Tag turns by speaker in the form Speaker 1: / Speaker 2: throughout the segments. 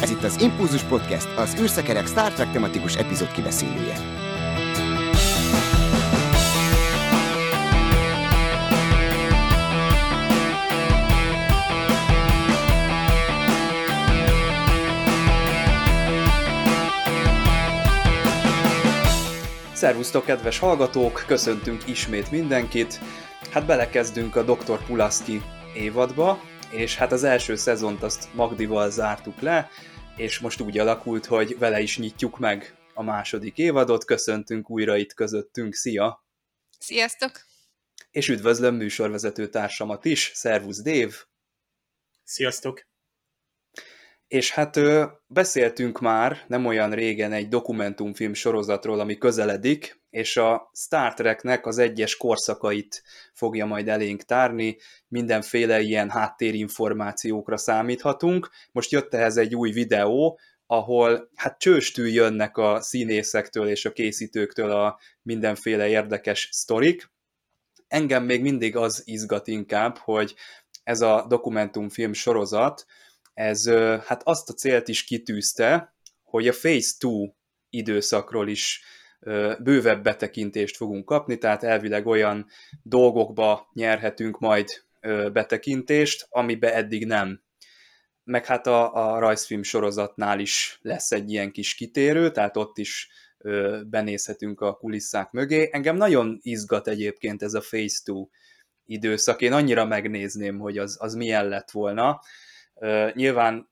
Speaker 1: Ez itt az Impulzus Podcast, az űrszekerek Star Trek tematikus epizód kibeszélője.
Speaker 2: Szervusztok, kedves hallgatók! Köszöntünk ismét mindenkit. Hát belekezdünk a Dr. Pulaszki évadba, és hát az első szezont azt Magdival zártuk le, és most úgy alakult, hogy vele is nyitjuk meg a második évadot. Köszöntünk újra itt közöttünk, szia!
Speaker 3: Sziasztok!
Speaker 2: És üdvözlöm műsorvezető társamat is, szervusz Dév!
Speaker 4: Sziasztok!
Speaker 2: És hát beszéltünk már nem olyan régen egy dokumentumfilm sorozatról, ami közeledik, és a Star Treknek az egyes korszakait fogja majd elénk tárni, mindenféle ilyen háttérinformációkra számíthatunk. Most jött ehhez egy új videó, ahol hát csőstül jönnek a színészektől és a készítőktől a mindenféle érdekes sztorik. Engem még mindig az izgat inkább, hogy ez a dokumentumfilm sorozat, ez hát azt a célt is kitűzte, hogy a Phase 2 időszakról is bővebb betekintést fogunk kapni, tehát elvileg olyan dolgokba nyerhetünk majd betekintést, amibe eddig nem. Meg hát a, a rajzfilm sorozatnál is lesz egy ilyen kis kitérő, tehát ott is benézhetünk a kulisszák mögé. Engem nagyon izgat egyébként ez a Phase 2 időszak. Én annyira megnézném, hogy az, az milyen lett volna. Nyilván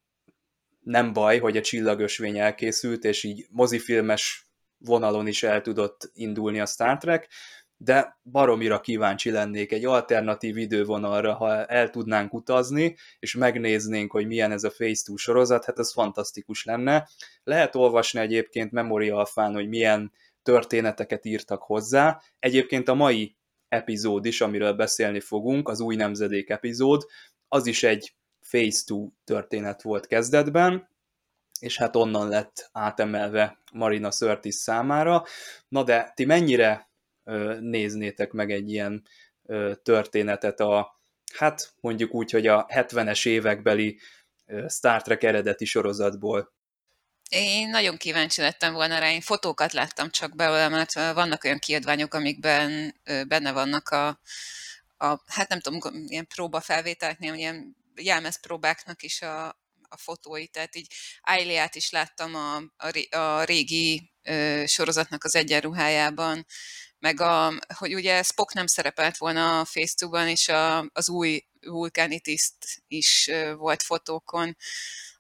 Speaker 2: nem baj, hogy a csillagösvény elkészült, és így mozifilmes vonalon is el tudott indulni a Star Trek, de baromira kíváncsi lennék egy alternatív idővonalra, ha el tudnánk utazni, és megnéznénk, hogy milyen ez a Phase 2 sorozat, hát ez fantasztikus lenne. Lehet olvasni egyébként Memory Alfán, hogy milyen történeteket írtak hozzá. Egyébként a mai epizód is, amiről beszélni fogunk, az új nemzedék epizód, az is egy Phase 2 történet volt kezdetben, és hát onnan lett átemelve Marina Sörtis számára. Na de ti mennyire néznétek meg egy ilyen történetet a, hát mondjuk úgy, hogy a 70-es évekbeli Star Trek eredeti sorozatból?
Speaker 3: Én nagyon kíváncsi lettem volna rá, én fotókat láttam csak belőle, mert vannak olyan kiadványok, amikben benne vannak a, a hát nem tudom, ilyen próbafelvételeknél, ilyen jelmezpróbáknak is a, a fotói, tehát így Aileát is láttam a, a, a régi ö, sorozatnak az egyenruhájában, meg a, hogy ugye Spock nem szerepelt volna a és a, az új vulkáni tiszt is ö, volt fotókon,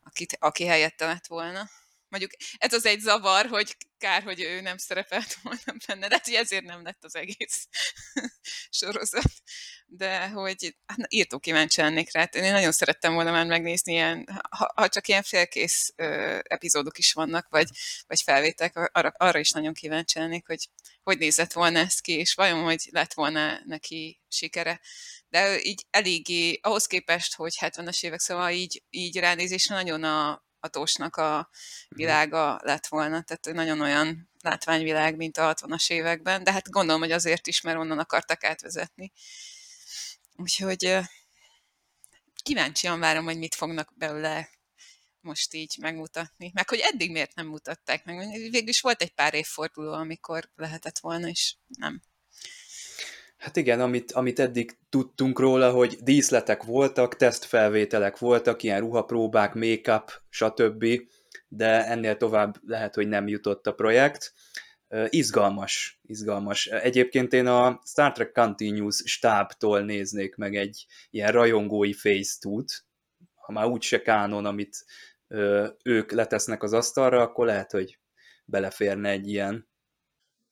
Speaker 3: akit, aki helyette lett volna. Mondjuk ez az egy zavar, hogy kár, hogy ő nem szerepelt volna benne, de hát, ezért nem lett az egész sorozat. De hogy hát, írtó kíváncsi lennék rá. Én nagyon szerettem volna már megnézni ilyen, ha, ha csak ilyen félkész ö, epizódok is vannak, vagy, vagy felvétek, arra, arra is nagyon kíváncsi lennék, hogy hogy nézett volna ez ki, és vajon hogy lett volna neki sikere. De így eléggé, ahhoz képest, hogy 70-es évek, szóval így, így ránézésre nagyon a, hatósnak a mhm. világa lett volna, tehát nagyon olyan látványvilág, mint a 60-as években, de hát gondolom, hogy azért is, mert onnan akartak átvezetni. Úgyhogy kíváncsian várom, hogy mit fognak belőle most így megmutatni. Meg hogy eddig miért nem mutatták meg. Végül is volt egy pár évforduló, amikor lehetett volna, és nem.
Speaker 2: Hát igen, amit, amit eddig tudtunk róla, hogy díszletek voltak, tesztfelvételek voltak, ilyen ruhapróbák, make-up, stb., de ennél tovább lehet, hogy nem jutott a projekt. Izgalmas, izgalmas. Egyébként én a Star Trek Continuous stábtól néznék meg egy ilyen rajongói face t ha már úgyse kánon, amit ők letesznek az asztalra, akkor lehet, hogy beleférne egy ilyen.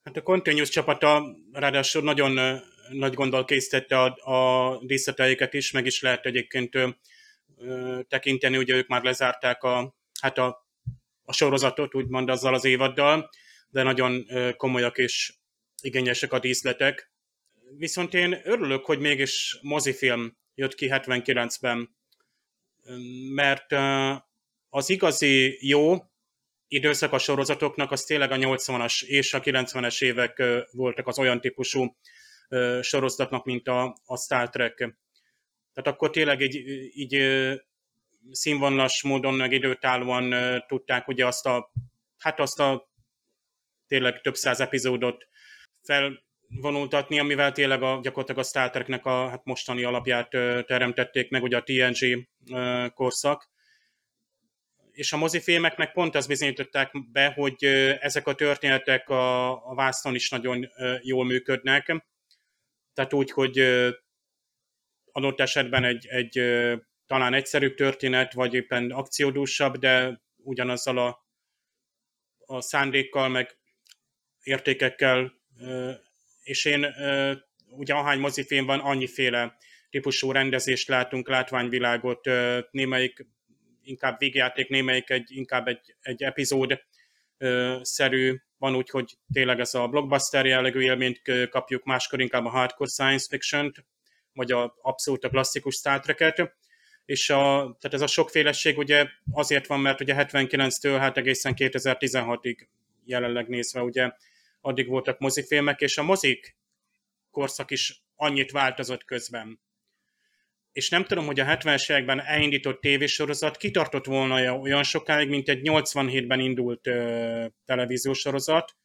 Speaker 4: Hát a Continuous csapata ráadásul nagyon nagy gondol készítette a, a díszleteiket is, meg is lehet egyébként ö, tekinteni, ugye ők már lezárták a, hát a, a sorozatot, úgymond azzal az évaddal, de nagyon komolyak és igényesek a díszletek. Viszont én örülök, hogy mégis mozifilm jött ki 79-ben, mert az igazi jó időszak a sorozatoknak az tényleg a 80-as és a 90-es évek voltak az olyan típusú sorozatnak, mint a, a Star Trek. Tehát akkor tényleg így, így színvonalas módon, meg időtállóan tudták ugye azt a, hát azt a tényleg több száz epizódot felvonultatni, amivel tényleg a, gyakorlatilag a Star Treknek a hát mostani alapját teremtették meg, ugye a TNG korszak. És a mozifilmeknek pont azt bizonyították be, hogy ezek a történetek a, a vászon is nagyon jól működnek. Tehát úgy, hogy adott esetben egy, egy talán egyszerűbb történet, vagy éppen akciódúsabb, de ugyanazzal a, a szándékkal, meg értékekkel, és én ugye ahány mozifilm van, annyiféle típusú rendezést látunk, látványvilágot, némelyik inkább végjáték, némelyik egy, inkább egy, egy epizód szerű, van úgy, hogy tényleg ez a blockbuster jellegű élményt kapjuk, máskor inkább a hardcore science fiction-t, vagy a abszolút a klasszikus Star Trek-et, és a, tehát ez a sokféleség ugye azért van, mert ugye 79-től hát egészen 2016-ig jelenleg nézve ugye addig voltak mozifilmek, és a mozik korszak is annyit változott közben. És nem tudom, hogy a 70-es években elindított tévésorozat kitartott volna olyan sokáig, mint egy 87-ben indult ö, televíziós sorozat,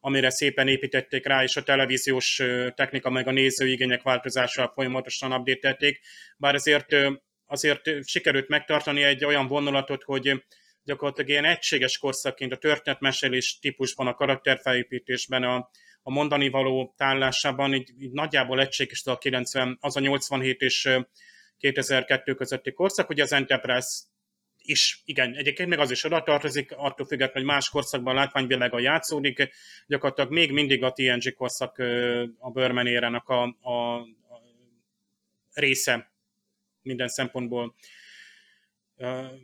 Speaker 4: amire szépen építették rá, és a televíziós technika meg a nézőigények változásával folyamatosan update bár azért, azért sikerült megtartani egy olyan vonulatot, hogy gyakorlatilag ilyen egységes korszakként a történetmesélés típusban, a karakterfelépítésben, a, a mondani való tállásában így, így nagyjából egységes a 90, az a 87 és 2002 közötti korszak, hogy az Enterprise is, igen, egyébként még az is oda tartozik, attól függetlenül, hogy más korszakban látványvilága játszódik, gyakorlatilag még mindig a TNG korszak a Börmenérenek a, a, a része minden szempontból.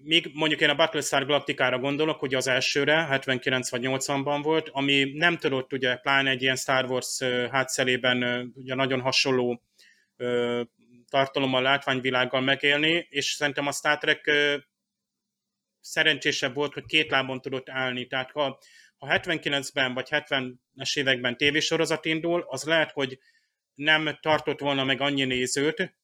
Speaker 4: Még mondjuk én a Battlestar Galactica-ra gondolok, hogy az elsőre, 79 vagy 80-ban volt, ami nem tudott ugye pláne egy ilyen Star Wars hátszelében ugye nagyon hasonló tartalommal, látványvilággal megélni, és szerintem a Star Trek szerencsésebb volt, hogy két lábon tudott állni. Tehát ha, ha 79-ben vagy 70-es években tévésorozat indul, az lehet, hogy nem tartott volna meg annyi nézőt,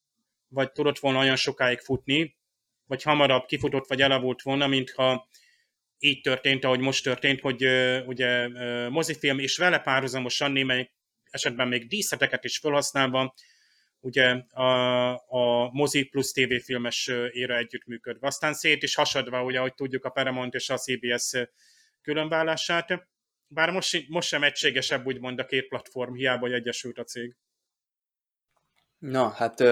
Speaker 4: vagy tudott volna olyan sokáig futni, vagy hamarabb kifutott, vagy elavult volna, mintha így történt, ahogy most történt, hogy uh, ugye mozifilm, és vele párhuzamosan némely esetben még díszleteket is felhasználva, ugye a, a mozi plusz tévéfilmes éra együttműködve. Aztán szét is hasadva, ugye, ahogy tudjuk, a Paramount és a CBS különvállását. Bár most, most sem egységesebb, úgymond a két platform, hiába, hogy egyesült a cég.
Speaker 2: Na, hát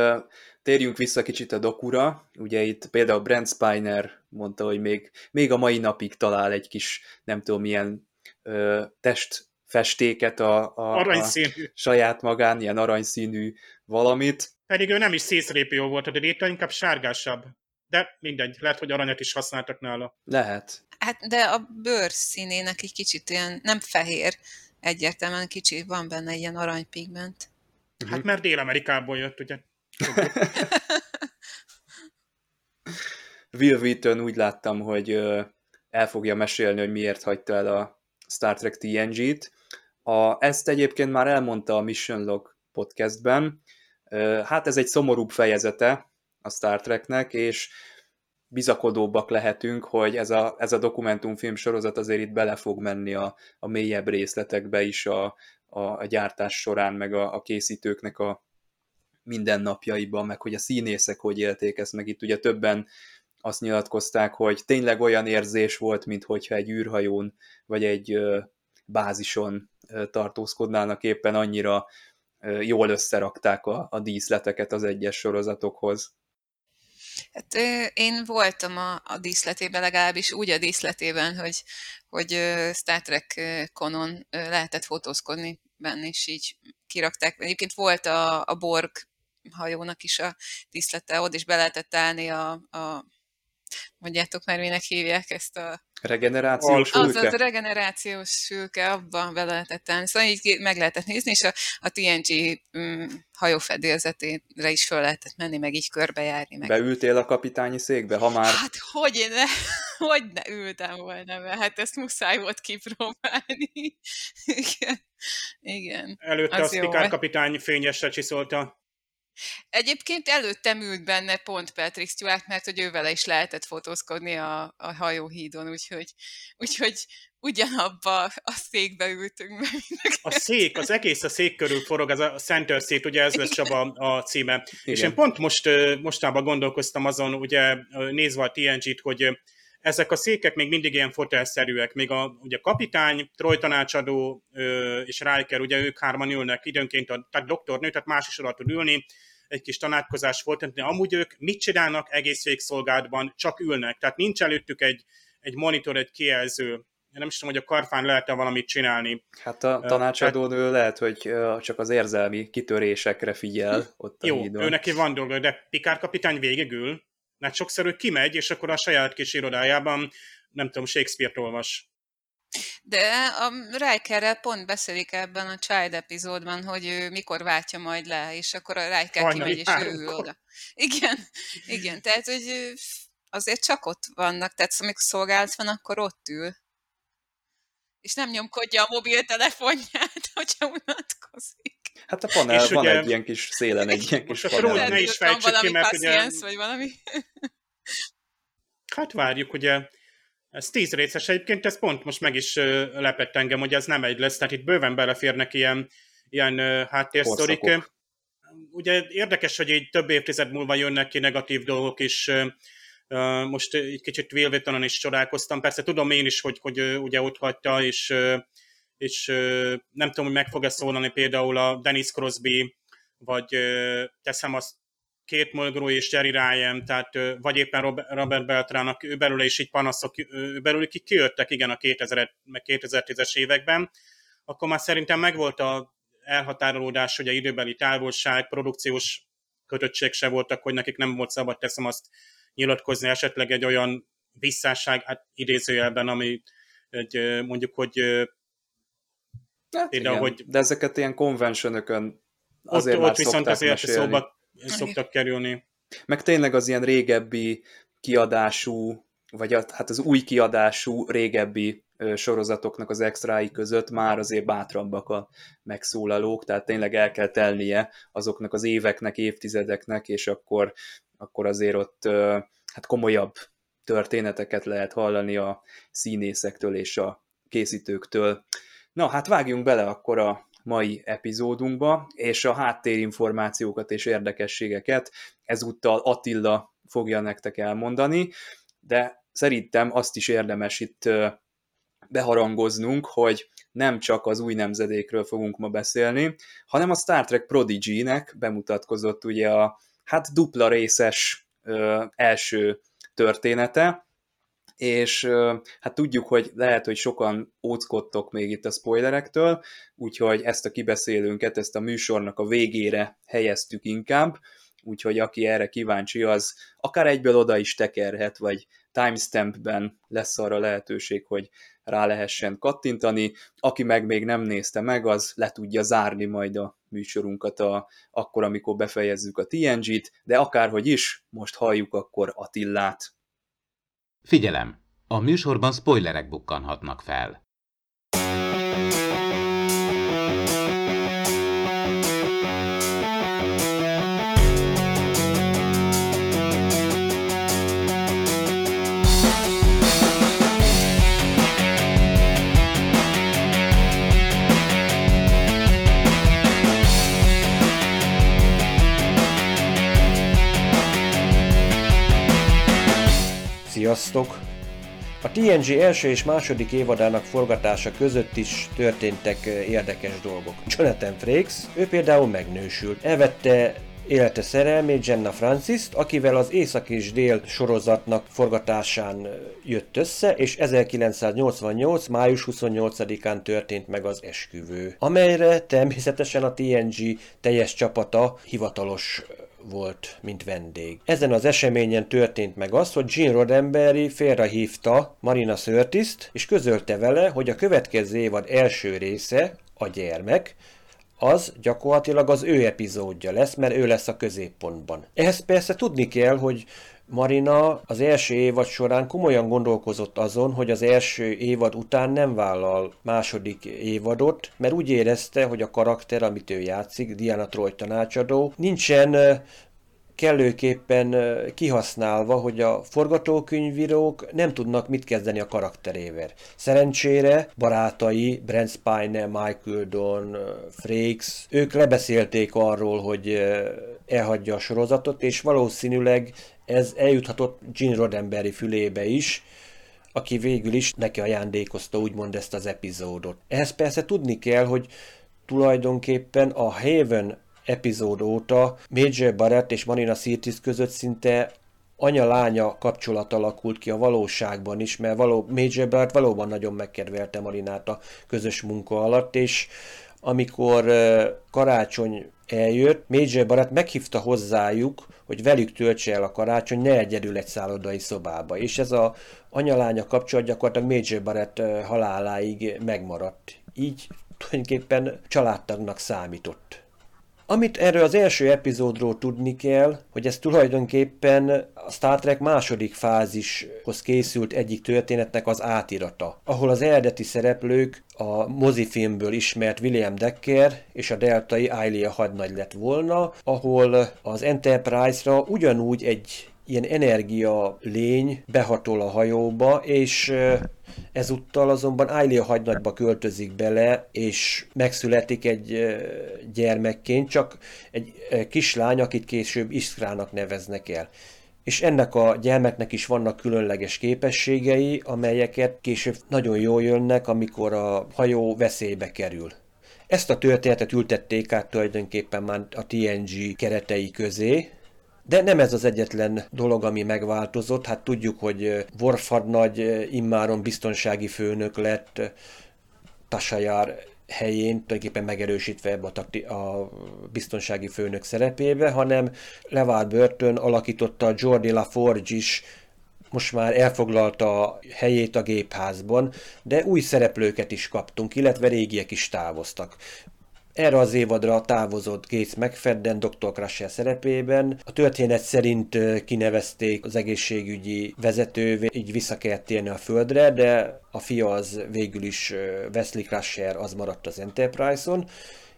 Speaker 2: térjünk vissza kicsit a dokura. Ugye itt például Brent Spiner mondta, hogy még, még a mai napig talál egy kis, nem tudom milyen test festéket a, a, a saját magán, ilyen aranyszínű valamit.
Speaker 4: Pedig ő nem is szészrépió volt, de itt inkább sárgásabb. De mindegy, lehet, hogy aranyat is használtak nála.
Speaker 2: Lehet.
Speaker 3: Hát, de a bőr színének egy kicsit ilyen, nem fehér, egyértelműen kicsit van benne ilyen aranypigment.
Speaker 4: Hát mert Dél-Amerikából jött, ugye?
Speaker 2: Will Wheaton úgy láttam, hogy el fogja mesélni, hogy miért hagyta el a Star Trek TNG-t. A, ezt egyébként már elmondta a Mission Log podcastben. Hát ez egy szomorúbb fejezete a Star Treknek, és bizakodóbbak lehetünk, hogy ez a, ez a dokumentumfilm sorozat azért itt bele fog menni a, a mélyebb részletekbe is a, a, a gyártás során, meg a, a készítőknek a mindennapjaiban, meg hogy a színészek hogy élték ezt, meg itt ugye többen azt nyilatkozták, hogy tényleg olyan érzés volt, mint hogyha egy űrhajón vagy egy bázison tartózkodnának éppen annyira jól összerakták a, a díszleteket az egyes sorozatokhoz.
Speaker 3: Hát én voltam a, a díszletében, legalábbis úgy a díszletében, hogy, hogy Star Trek konon lehetett fotózkodni benne, és így kirakták. Egyébként volt a, a Borg hajónak is a díszlete, ott is be lehetett állni a, a mondjátok már, minek hívják ezt a...
Speaker 2: Regenerációs
Speaker 3: fülke? Az, az regenerációs fülke, abban be lehetett állni. Szóval így meg lehetett nézni, és a, a TNG um, hajófedélzetére is föl lehetett menni, meg így körbejárni. Meg.
Speaker 2: Beültél a kapitányi székbe, ha már...
Speaker 3: Hát, hogy ne, hogy ne ültem volna be, hát ezt muszáj volt kipróbálni. Igen. Igen.
Speaker 4: Előtte az a Pikár kapitány fényesre csiszolta
Speaker 3: Egyébként előttem ült benne pont Patrick Stewart, mert hogy ő vele is lehetett fotózkodni a, a hajóhídon, úgyhogy, úgyhogy ugyanabba a székbe ültünk be.
Speaker 4: A szék, az egész a szék körül forog, az a Center Seat, ugye ez lesz Csaba a címe. Igen. És én pont most mostában gondolkoztam azon, ugye nézve a TNG-t, hogy ezek a székek még mindig ilyen fotelszerűek, még a ugye kapitány, Troy tanácsadó és Riker, ugye ők hárman ülnek időnként, a, tehát doktornő, tehát más is alatt tud ülni, egy kis tanácskozás volt, de amúgy ők mit csinálnak egész végszolgálatban, csak ülnek, tehát nincs előttük egy, egy monitor, egy kijelző, én nem is tudom, hogy a karfán lehet-e valamit csinálni.
Speaker 2: Hát a tanácsadónő Tehát... lehet, hogy csak az érzelmi kitörésekre figyel ott a
Speaker 4: Jó, hídon. ő neki van dolga, de Pikár kapitány végigül, mert sokszor ő kimegy, és akkor a saját kis irodájában, nem tudom, Shakespeare-t olvas.
Speaker 3: De a Rikerrel pont beszélik ebben a Child epizódban, hogy ő mikor váltja majd le, és akkor a Riker kimegy, és ő ül oda. Igen, igen, tehát hogy azért csak ott vannak, tehát amikor szolgálat van, akkor ott ül. És nem nyomkodja a mobiltelefonját, hogyha unatkozik.
Speaker 2: Hát a panel és van ugye, egy ilyen kis szélen, egy ilyen kis
Speaker 4: panel. Ne is fejtsük ki, mert ugye...
Speaker 3: vagy valami.
Speaker 4: Hát várjuk, ugye ez tíz részes egyébként, ez pont most meg is lepett engem, hogy ez nem egy lesz, tehát itt bőven beleférnek ilyen, ilyen háttérsztorik. Ugye érdekes, hogy így több évtized múlva jönnek ki negatív dolgok is, most egy kicsit vélvételen is csodálkoztam. Persze tudom én is, hogy, hogy ugye ott hagyta, és, és nem tudom, hogy meg fog-e szólani például a Dennis Crosby, vagy teszem azt két Mulgrew és Jerry Ryan, tehát vagy éppen Robert Beltrának ő belőle is így panaszok, ő belőle ki kijöttek, igen, a 2000, 2010-es években, akkor már szerintem megvolt a elhatárolódás, hogy a időbeli távolság, produkciós kötöttség se voltak, hogy nekik nem volt szabad, teszem azt nyilatkozni esetleg egy olyan visszásság, hát idézőjelben, ami egy, mondjuk, hogy
Speaker 2: hát például, igen, hogy de ezeket ilyen konvencionökön azért ott, már ott viszont azért mesélni. szóba
Speaker 4: szoktak kerülni.
Speaker 2: Meg tényleg az ilyen régebbi kiadású, vagy a, hát az új kiadású régebbi sorozatoknak az extrái között már azért bátrabbak a megszólalók, tehát tényleg el kell telnie azoknak az éveknek, évtizedeknek, és akkor, akkor azért ott hát komolyabb történeteket lehet hallani a színészektől és a készítőktől. Na, hát vágjunk bele akkor a mai epizódunkba, és a háttérinformációkat és érdekességeket ezúttal Attila fogja nektek elmondani, de szerintem azt is érdemes itt beharangoznunk, hogy nem csak az új nemzedékről fogunk ma beszélni, hanem a Star Trek Prodigy-nek bemutatkozott ugye a hát dupla részes ö, első története, és hát tudjuk, hogy lehet, hogy sokan óckodtok még itt a spoilerektől, úgyhogy ezt a kibeszélőnket, ezt a műsornak a végére helyeztük inkább, úgyhogy aki erre kíváncsi, az akár egyből oda is tekerhet, vagy timestampben lesz arra lehetőség, hogy rá lehessen kattintani. Aki meg még nem nézte meg, az le tudja zárni majd a műsorunkat a, akkor, amikor befejezzük a TNG-t, de akárhogy is, most halljuk akkor Attillát.
Speaker 5: Figyelem! A műsorban spoilerek bukkanhatnak fel.
Speaker 6: Sziasztok! A TNG első és második évadának forgatása között is történtek érdekes dolgok. Jonathan Frakes, ő például megnősült. Elvette élete szerelmét Jenna francis akivel az Észak és Dél sorozatnak forgatásán jött össze, és 1988. május 28-án történt meg az esküvő, amelyre természetesen a TNG teljes csapata hivatalos volt, mint vendég. Ezen az eseményen történt meg az, hogy Gene Roddenberry félrehívta Marina Sörtiszt, és közölte vele, hogy a következő évad első része, a gyermek, az gyakorlatilag az ő epizódja lesz, mert ő lesz a középpontban. Ehhez persze tudni kell, hogy Marina az első évad során komolyan gondolkozott azon, hogy az első évad után nem vállal második évadot, mert úgy érezte, hogy a karakter, amit ő játszik, Diana Troy tanácsadó, nincsen kellőképpen kihasználva, hogy a forgatókönyvírók nem tudnak mit kezdeni a karakterével. Szerencsére barátai, Brent Spiner, Michael Don, Frakes, ők lebeszélték arról, hogy elhagyja a sorozatot, és valószínűleg ez eljuthatott Gene Roddenberry fülébe is, aki végül is neki ajándékozta úgymond ezt az epizódot. Ehhez persze tudni kell, hogy tulajdonképpen a Haven epizód óta Major Barrett és Marina Sirtis között szinte anya-lánya kapcsolat alakult ki a valóságban is, mert való, Major Barrett valóban nagyon megkedvelte Marinát a közös munka alatt, és amikor karácsony eljött, Major Barrett meghívta hozzájuk, hogy velük töltse el a karácsony, ne egyedül egy szállodai szobába. És ez a anyalánya kapcsolat gyakorlatilag Major Barrett haláláig megmaradt. Így tulajdonképpen családtagnak számított. Amit erről az első epizódról tudni kell, hogy ez tulajdonképpen a Star Trek második fázishoz készült egyik történetnek az átirata, ahol az eredeti szereplők a mozifilmből ismert William Decker és a deltai Ailia hadnagy lett volna, ahol az Enterprise-ra ugyanúgy egy ilyen energia lény behatol a hajóba, és ezúttal azonban Ailia hagynagyba költözik bele, és megszületik egy gyermekként, csak egy kislány, akit később Iskrának neveznek el. És ennek a gyermeknek is vannak különleges képességei, amelyeket később nagyon jól jönnek, amikor a hajó veszélybe kerül. Ezt a történetet ültették át tulajdonképpen már a TNG keretei közé, de nem ez az egyetlen dolog, ami megváltozott. Hát tudjuk, hogy Worf hadnagy immáron biztonsági főnök lett Tasajár helyén, tulajdonképpen megerősítve ebbe a, a biztonsági főnök szerepébe, hanem Levar Burton alakította Jordi LaForge is most már elfoglalta helyét a gépházban, de új szereplőket is kaptunk, illetve régiek is távoztak. Erre az évadra távozott Gates McFadden Dr. Crusher szerepében. A történet szerint kinevezték az egészségügyi vezetővé, így vissza kellett térni a földre, de a fia az végül is Wesley Crusher, az maradt az Enterprise-on.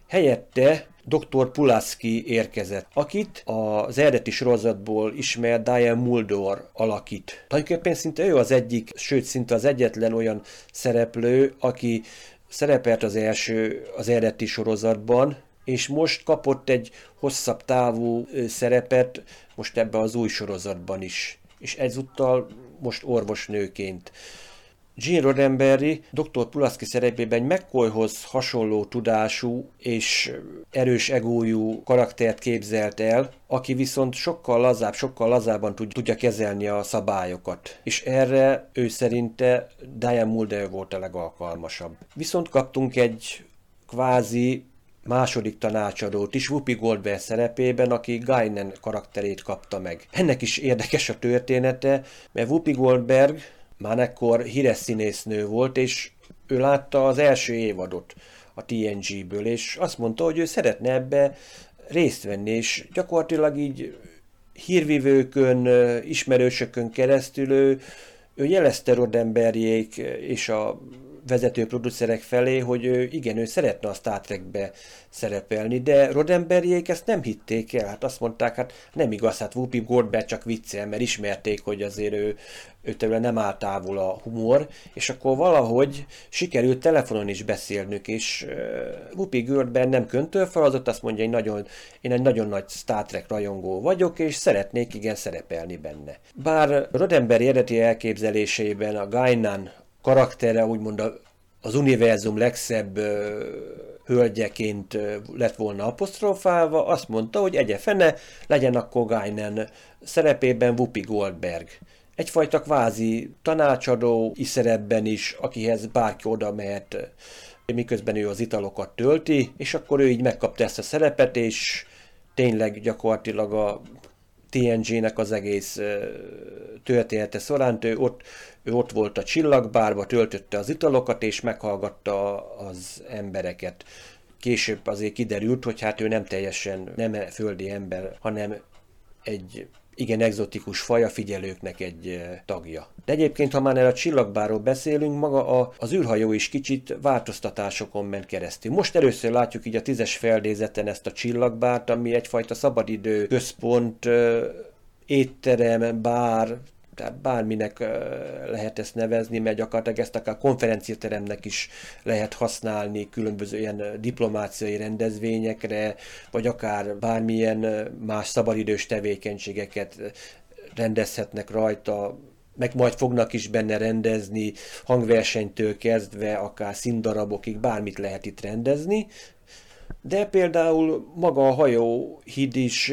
Speaker 6: Helyette dr. Pulaski érkezett, akit az eredeti sorozatból ismert Diane Muldor alakít. Tulajdonképpen szinte ő az egyik, sőt szinte az egyetlen olyan szereplő, aki szerepelt az első, az eredeti sorozatban, és most kapott egy hosszabb távú szerepet most ebbe az új sorozatban is. És ezúttal most orvosnőként. Gene Roddenberry dr. Pulaski szerepében egy McCoyhoz hasonló tudású és erős egójú karaktert képzelt el, aki viszont sokkal lazább, sokkal lazábban tudja kezelni a szabályokat. És erre ő szerinte Diane Mulder volt a legalkalmasabb. Viszont kaptunk egy kvázi második tanácsadót is Whoopi Goldberg szerepében, aki Guinan karakterét kapta meg. Ennek is érdekes a története, mert Whoopi Goldberg már ekkor híres színésznő volt, és ő látta az első évadot a TNG-ből, és azt mondta, hogy ő szeretne ebbe részt venni, és gyakorlatilag így hírvivőkön, ismerősökön keresztül ő, ő jelezte Roddenberryék és a vezető producerek felé, hogy ő, igen, ő szeretne a Star Trekbe szerepelni, de Roddenberryék ezt nem hitték el, hát azt mondták, hát nem igaz, hát Whoopi Goldberg csak viccel, mert ismerték, hogy azért ő, ő tőle nem áll távol a humor, és akkor valahogy sikerült telefonon is beszélnünk, és uh, Whoopi Goldberg nem köntőfeladat, azt mondja, hogy nagyon, én egy nagyon nagy Star Trek rajongó vagyok, és szeretnék igen szerepelni benne. Bár Roddenberry eredeti elképzelésében a Gainan karaktere úgymond az univerzum legszebb hölgyeként lett volna apostrofálva, azt mondta, hogy egye fene, legyen akkor Guinan szerepében Whoopi Goldberg. Egyfajta kvázi tanácsadó szerepben is, akihez bárki oda mehet, miközben ő az italokat tölti, és akkor ő így megkapta ezt a szerepet, és tényleg gyakorlatilag a TNG-nek az egész története során, ő ott, ő ott volt a csillagbárba, töltötte az italokat, és meghallgatta az embereket. később azért kiderült, hogy hát ő nem teljesen nem földi ember, hanem egy igen egzotikus faj, a figyelőknek egy tagja. De egyébként, ha már erre a csillagbáról beszélünk, maga a, az űrhajó is kicsit változtatásokon ment keresztül. Most először látjuk így a tízes feldézeten ezt a csillagbárt, ami egyfajta szabadidő központ, étterem, bár, tehát bárminek lehet ezt nevezni, mert gyakorlatilag ezt akár konferenciateremnek is lehet használni különböző ilyen diplomáciai rendezvényekre, vagy akár bármilyen más szabadidős tevékenységeket rendezhetnek rajta, meg majd fognak is benne rendezni, hangversenytől kezdve, akár színdarabokig, bármit lehet itt rendezni, de például maga a hajóhíd is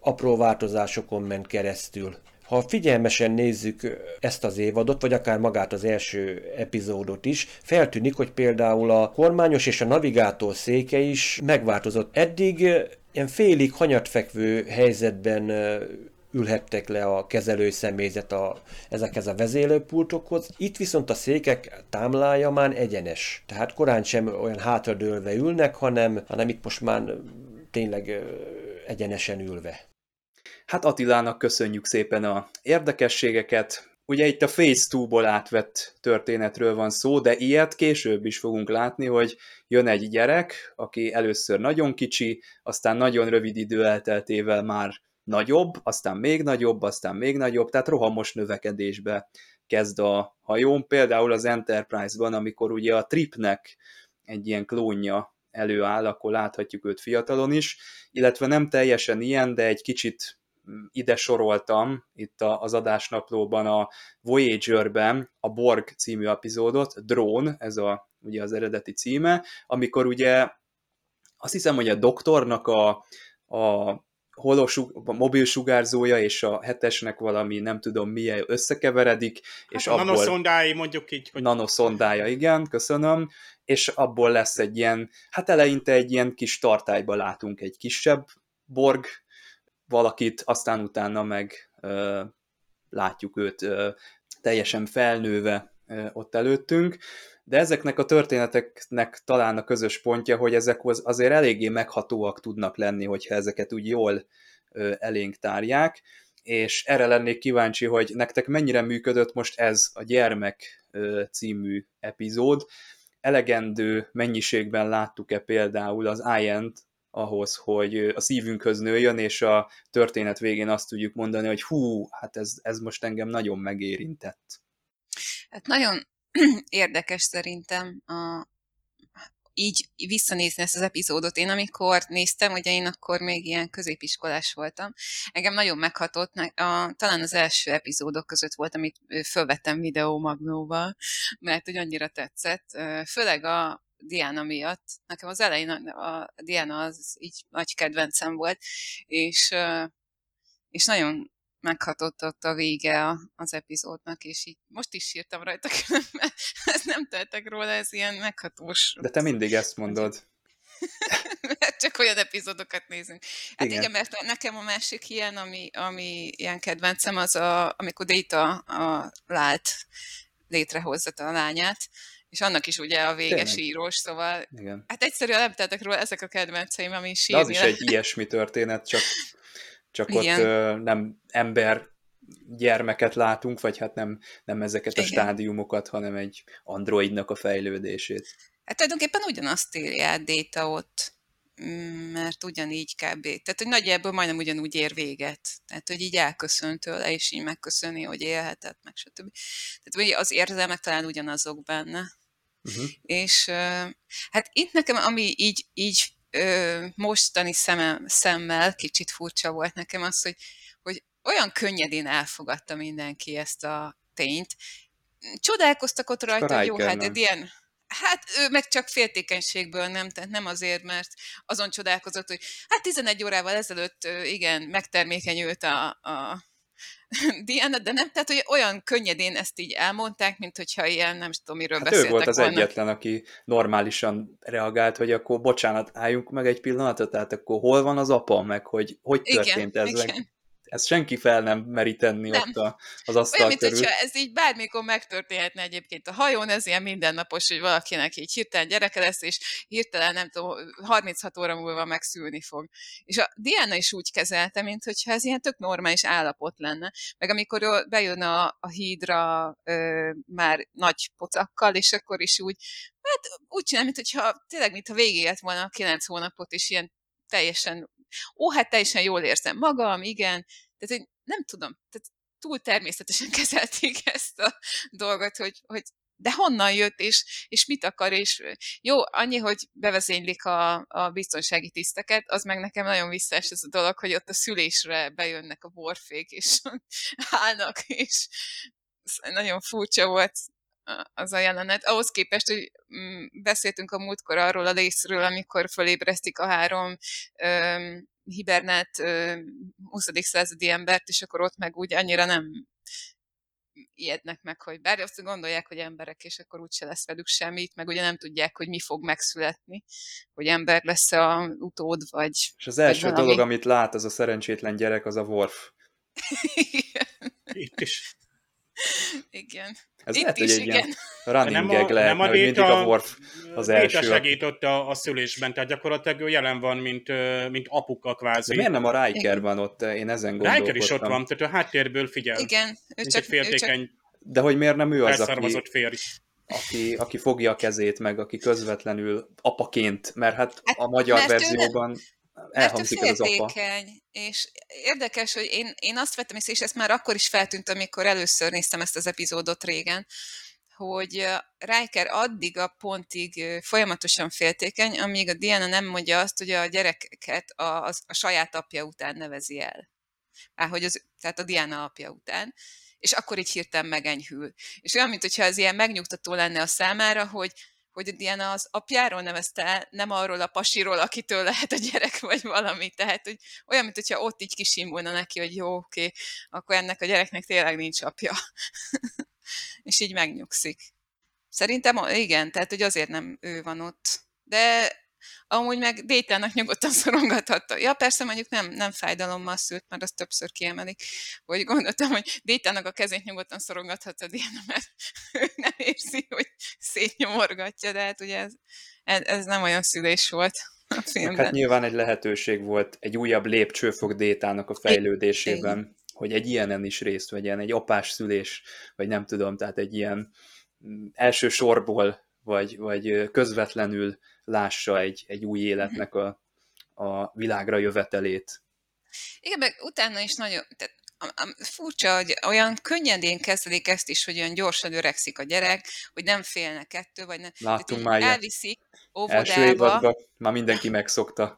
Speaker 6: apró változásokon ment keresztül. Ha figyelmesen nézzük ezt az évadot, vagy akár magát az első epizódot is, feltűnik, hogy például a kormányos és a navigátor széke is megváltozott. Eddig ilyen félig hanyatfekvő helyzetben ülhettek le a kezelő személyzet a, ezekhez a vezélőpultokhoz. Itt viszont a székek támlája már egyenes. Tehát korán sem olyan hátradőlve ülnek, hanem, hanem itt most már tényleg egyenesen ülve.
Speaker 2: Hát Attilának köszönjük szépen a érdekességeket. Ugye itt a Phase 2-ból átvett történetről van szó, de ilyet később is fogunk látni, hogy jön egy gyerek, aki először nagyon kicsi, aztán nagyon rövid idő elteltével már nagyobb, aztán még nagyobb, aztán még nagyobb, tehát rohamos növekedésbe kezd a hajón. Például az Enterprise-ban, amikor ugye a Tripnek egy ilyen klónja előáll, akkor láthatjuk őt fiatalon is, illetve nem teljesen ilyen, de egy kicsit ide soroltam itt az adásnaplóban a Voyager-ben a Borg című epizódot, Drone, ez a, ugye az eredeti címe, amikor ugye azt hiszem, hogy a doktornak a, a holosug, a mobil sugárzója és a hetesnek valami nem tudom milyen összekeveredik, és
Speaker 4: hát a abból... nanoszondái mondjuk így.
Speaker 2: Hogy... Nanoszondája, igen, köszönöm, és abból lesz egy ilyen, hát eleinte egy ilyen kis tartályba látunk egy kisebb Borg valakit, aztán utána meg ö, látjuk őt ö, teljesen felnőve ö, ott előttünk, de ezeknek a történeteknek talán a közös pontja, hogy ezek azért eléggé meghatóak tudnak lenni, hogyha ezeket úgy jól ö, elénk tárják, és erre lennék kíváncsi, hogy nektek mennyire működött most ez a Gyermek ö, című epizód, elegendő mennyiségben láttuk-e például az Iant ahhoz, hogy a szívünkhöz nőjön, és a történet végén azt tudjuk mondani, hogy hú, hát ez, ez most engem nagyon megérintett.
Speaker 3: Hát nagyon érdekes szerintem a, így visszanézni ezt az epizódot. Én amikor néztem, ugye én akkor még ilyen középiskolás voltam, engem nagyon meghatott, a, talán az első epizódok között volt, amit fölvettem videómagnóval, mert hogy annyira tetszett. Főleg a, Diana miatt. Nekem az elején a, a Diana az így nagy kedvencem volt, és, és nagyon meghatott ott a vége az epizódnak, és így most is írtam rajta, mert ezt nem tettek róla, ez ilyen meghatós.
Speaker 2: De te mindig ezt mondod.
Speaker 3: mert csak olyan epizódokat nézünk. Hát igen, igen mert nekem a másik ilyen, ami, ami ilyen kedvencem, az a, amikor Data a lált létrehozza a lányát, és annak is ugye a véges Tényleg. írós, szóval Igen. hát egyszerűen nem tettek róla ezek a kedvenceim, ami sírni.
Speaker 2: De az is egy ilyesmi történet, csak, csak ott ö, nem ember gyermeket látunk, vagy hát nem, nem ezeket a Igen. stádiumokat, hanem egy androidnak a fejlődését.
Speaker 3: Hát tulajdonképpen ugyanazt írja át Data ott, mm, mert ugyanígy kb. Tehát, hogy nagyjából majdnem ugyanúgy ér véget. Tehát, hogy így elköszön tőle, és így megköszöni, hogy élhetett, meg stb. Tehát, hogy az érzelmek talán ugyanazok benne. Uh-huh. És hát itt nekem, ami így, így mostani szemem, szemmel kicsit furcsa volt nekem az, hogy, hogy olyan könnyedén elfogadta mindenki ezt a tényt. Csodálkoztak ott rajta, jó, hát egy ilyen, Hát ő meg csak féltékenységből nem, tehát nem azért, mert azon csodálkozott, hogy hát 11 órával ezelőtt igen, megtermékenyült a, a Diana, de nem, tehát hogy olyan könnyedén ezt így elmondták, mint hogyha ilyen, nem tudom, miről hát beszéltek
Speaker 2: ő volt az
Speaker 3: volna.
Speaker 2: egyetlen, aki normálisan reagált, hogy akkor bocsánat, álljunk meg egy pillanatot, tehát akkor hol van az apa, meg hogy hogy történt igen, ez, igen. Ezt senki fel nem meri tenni
Speaker 3: Nem.
Speaker 2: ott a, az asztal
Speaker 3: Olyan, mint
Speaker 2: körül.
Speaker 3: hogyha ez így bármikor megtörténhetne egyébként a hajón, ez ilyen mindennapos, hogy valakinek így hirtelen gyereke lesz, és hirtelen, nem tudom, 36 óra múlva megszülni fog. És a Diana is úgy kezelte, mint hogyha ez ilyen tök normális állapot lenne. Meg amikor bejön a, a hídra ö, már nagy pocakkal, és akkor is úgy, hát úgy csinál, mint hogyha tényleg, mintha végigélt volna a 9 hónapot, és ilyen teljesen, ó, hát teljesen jól érzem magam, igen, tehát hogy nem tudom, tehát túl természetesen kezelték ezt a dolgot, hogy, hogy de honnan jött, és, és mit akar, és jó, annyi, hogy bevezénylik a, a biztonsági tiszteket, az meg nekem nagyon visszaes ez a dolog, hogy ott a szülésre bejönnek a borfék, és állnak, és nagyon furcsa volt az a jelenet. Ahhoz képest, hogy mm, beszéltünk a múltkor arról a részről, amikor fölébresztik a három öm, hibernált öm, 20. századi embert, és akkor ott meg úgy annyira nem ijednek meg, hogy bár azt gondolják, hogy emberek, és akkor úgyse lesz velük semmit, meg ugye nem tudják, hogy mi fog megszületni, hogy ember lesz a utód, vagy...
Speaker 2: És az első
Speaker 3: valami.
Speaker 2: dolog, amit lát az a szerencsétlen gyerek, az a Worf.
Speaker 3: igen.
Speaker 4: Itt is.
Speaker 3: Igen.
Speaker 2: Ez
Speaker 3: Itt
Speaker 2: lehet, hogy
Speaker 3: is,
Speaker 2: egy
Speaker 3: igen.
Speaker 2: ilyen running
Speaker 4: Nem a-
Speaker 2: gag lehet,
Speaker 4: nem a
Speaker 2: hogy mindig
Speaker 4: Déta-
Speaker 2: a Worf az
Speaker 4: Déta
Speaker 2: első.
Speaker 4: segített a, a szülésben, tehát gyakorlatilag ő jelen van, mint, mint apuka
Speaker 2: De
Speaker 4: kvázi.
Speaker 2: miért nem a Riker van ott? Én ezen gondolkodtam.
Speaker 4: Riker is ott van, tehát a háttérből figyel.
Speaker 3: Igen, ő
Speaker 4: Mint
Speaker 3: csak,
Speaker 4: egy
Speaker 3: ő csak
Speaker 4: féltékeny,
Speaker 2: De hogy miért nem ő az, aki,
Speaker 4: elszarmazott férj.
Speaker 2: aki, aki fogja a kezét, meg aki közvetlenül apaként, mert hát
Speaker 3: Hát,
Speaker 2: a magyar
Speaker 3: mert ő nem-
Speaker 2: verzióban elhangzik ez az apa.
Speaker 3: és érdekes, hogy én, én azt vettem észre, és ezt már akkor is feltűnt, amikor először néztem ezt az epizódot régen, hogy Riker addig a pontig folyamatosan féltékeny, amíg a Diana nem mondja azt, hogy a gyerekeket a, a, a saját apja után nevezi el. Á, hogy az, tehát a Diana apja után, és akkor így hirtelen megenyhül. És olyan, mintha ez ilyen megnyugtató lenne a számára, hogy hogy a Diana az apjáról nevezte nem arról a pasiról, akitől lehet a gyerek, vagy valami. Tehát, hogy olyan, mintha ott így kisimulna neki, hogy jó, oké, akkor ennek a gyereknek tényleg nincs apja. és így megnyugszik. Szerintem igen, tehát, hogy azért nem ő van ott. De amúgy meg Détának nyugodtan szorongathatta. Ja, persze mondjuk nem, nem fájdalommal szült, mert azt többször kiemelik. Hogy gondoltam, hogy Détának a kezét nyugodtan szorongathatta Diana, mert ő nem érzi, hogy szétnyomorgatja, de hát ugye ez, ez, ez nem olyan szülés volt a filmben.
Speaker 2: hát nyilván egy lehetőség volt egy újabb lépcsőfok Détának a fejlődésében, hogy egy ilyenen is részt vegyen, egy apás szülés, vagy nem tudom, tehát egy ilyen mm, első sorból, vagy, vagy közvetlenül lássa egy, egy új életnek a, a világra jövetelét.
Speaker 3: Igen, meg utána is nagyon, tehát furcsa, hogy olyan könnyedén kezelik ezt is, hogy olyan gyorsan öregszik a gyerek, hogy nem félnek ettől, vagy nem. így
Speaker 2: már.
Speaker 3: Elviszik
Speaker 2: Első
Speaker 3: óvodába.
Speaker 2: évadban már mindenki megszokta.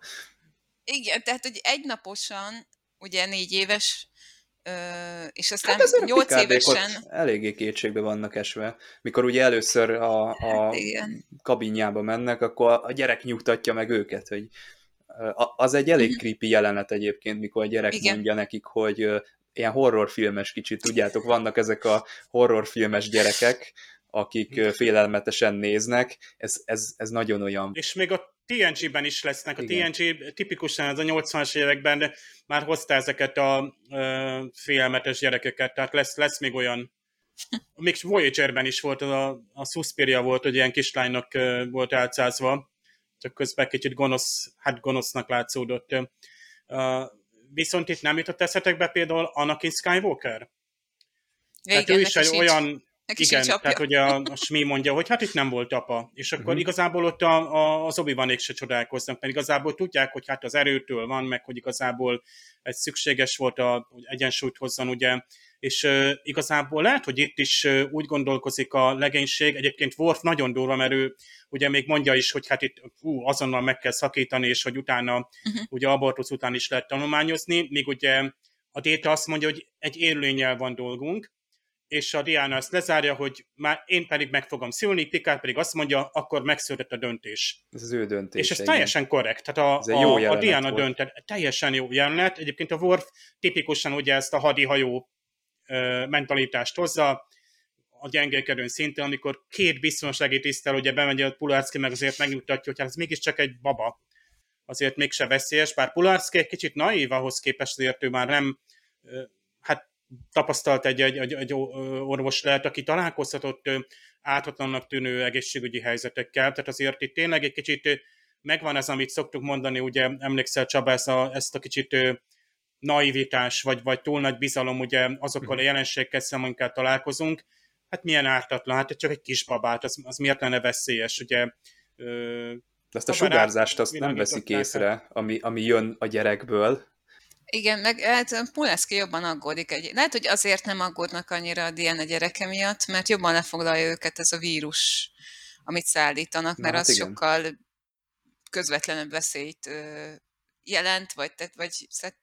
Speaker 3: Igen, tehát, hogy egynaposan, ugye négy éves, és aztán
Speaker 2: Hát ezek a
Speaker 3: nyolc
Speaker 2: pikádék ott
Speaker 3: évesen,
Speaker 2: eléggé kétségbe vannak esve. Mikor ugye először a, a
Speaker 3: Hát igen.
Speaker 2: kabinjába mennek, akkor a gyerek nyugtatja meg őket, hogy a- az egy elég creepy jelenet egyébként, mikor a gyerek
Speaker 3: Mhm. Igen.
Speaker 2: mondja nekik, hogy ilyen horrorfilmes kicsit, tudjátok, vannak ezek a horrorfilmes gyerekek, akik ö, félelmetesen néznek, ez, ez, ez nagyon olyan.
Speaker 4: És még a TNG-ben is lesznek. A
Speaker 2: Igen.
Speaker 4: TNG tipikusan az a 80-as években már hozta ezeket a ö, félelmetes gyerekeket, tehát lesz, lesz még olyan. Még Voyager-ben is volt, az a, a Suspiria volt, hogy ilyen kislánynak ö, volt álcázva, csak közben kicsit gonosz, hát gonosznak látszódott. Ö, viszont itt nem jutott eszetekbe például Anakin Skywalker?
Speaker 3: Ja,
Speaker 4: Tehát
Speaker 3: igen,
Speaker 4: ő is egy olyan,
Speaker 3: neki
Speaker 4: igen,
Speaker 3: sincs apja.
Speaker 4: tehát hogy a, a Smi mondja, hogy hát itt nem volt apa. És akkor uh-huh. igazából ott a, a, az obi se csodálkoznak, mert igazából tudják, hogy hát az erőtől van, meg hogy igazából ez szükséges volt, a, hogy egyensúlyt hozzon, ugye. És uh, igazából lehet, hogy itt is uh, úgy gondolkozik a legénység. Egyébként Worf nagyon durva, mert ő ugye még mondja is, hogy hát itt hú, azonnal meg kell szakítani, és hogy utána, uh-huh. ugye abortusz után is lehet tanulmányozni, míg ugye a Déta azt mondja, hogy egy élőlényel van dolgunk, és a Diana ezt lezárja, hogy már én pedig meg fogom szülni, Picard pedig azt mondja, akkor megszületett a döntés.
Speaker 2: Ez az ő döntése.
Speaker 4: és ez
Speaker 2: igen.
Speaker 4: teljesen korrekt. Tehát a, a, a Diana
Speaker 2: volt.
Speaker 4: döntett, teljesen jó jelenet. Egyébként a Worf tipikusan ugye ezt a hadihajó ö, mentalitást hozza, a gyengékedőn szinten, amikor két biztonsági tisztel, ugye bemegy a Pulárszki, meg azért megnyugtatja, hogy hát ez mégiscsak egy baba. Azért mégse veszélyes, bár Pulárszki egy kicsit naív ahhoz képest, azért ő már nem tapasztalt egy, egy, egy, egy orvos lehet, aki találkozhatott áthatlannak tűnő egészségügyi helyzetekkel, tehát azért itt tényleg egy kicsit megvan ez, amit szoktuk mondani, ugye emlékszel Csaba, ezt a, ezt a kicsit naivitás, vagy, vagy túl nagy bizalom, ugye azokkal a mhm. jelenségekkel szemben találkozunk, hát milyen ártatlan, hát csak egy kisbabát, az, az miért lenne veszélyes, ugye
Speaker 2: de azt a sugárzást azt nem veszik észre, ami, ami jön a gyerekből.
Speaker 3: Igen, meg hát Puleszki jobban aggódik. Egy, lehet, hogy azért nem aggódnak annyira a Diana gyereke miatt, mert jobban lefoglalja őket ez a vírus, amit szállítanak, mert Na, hát az igen. sokkal közvetlenebb veszélyt jelent, vagy, tehát, vagy tehát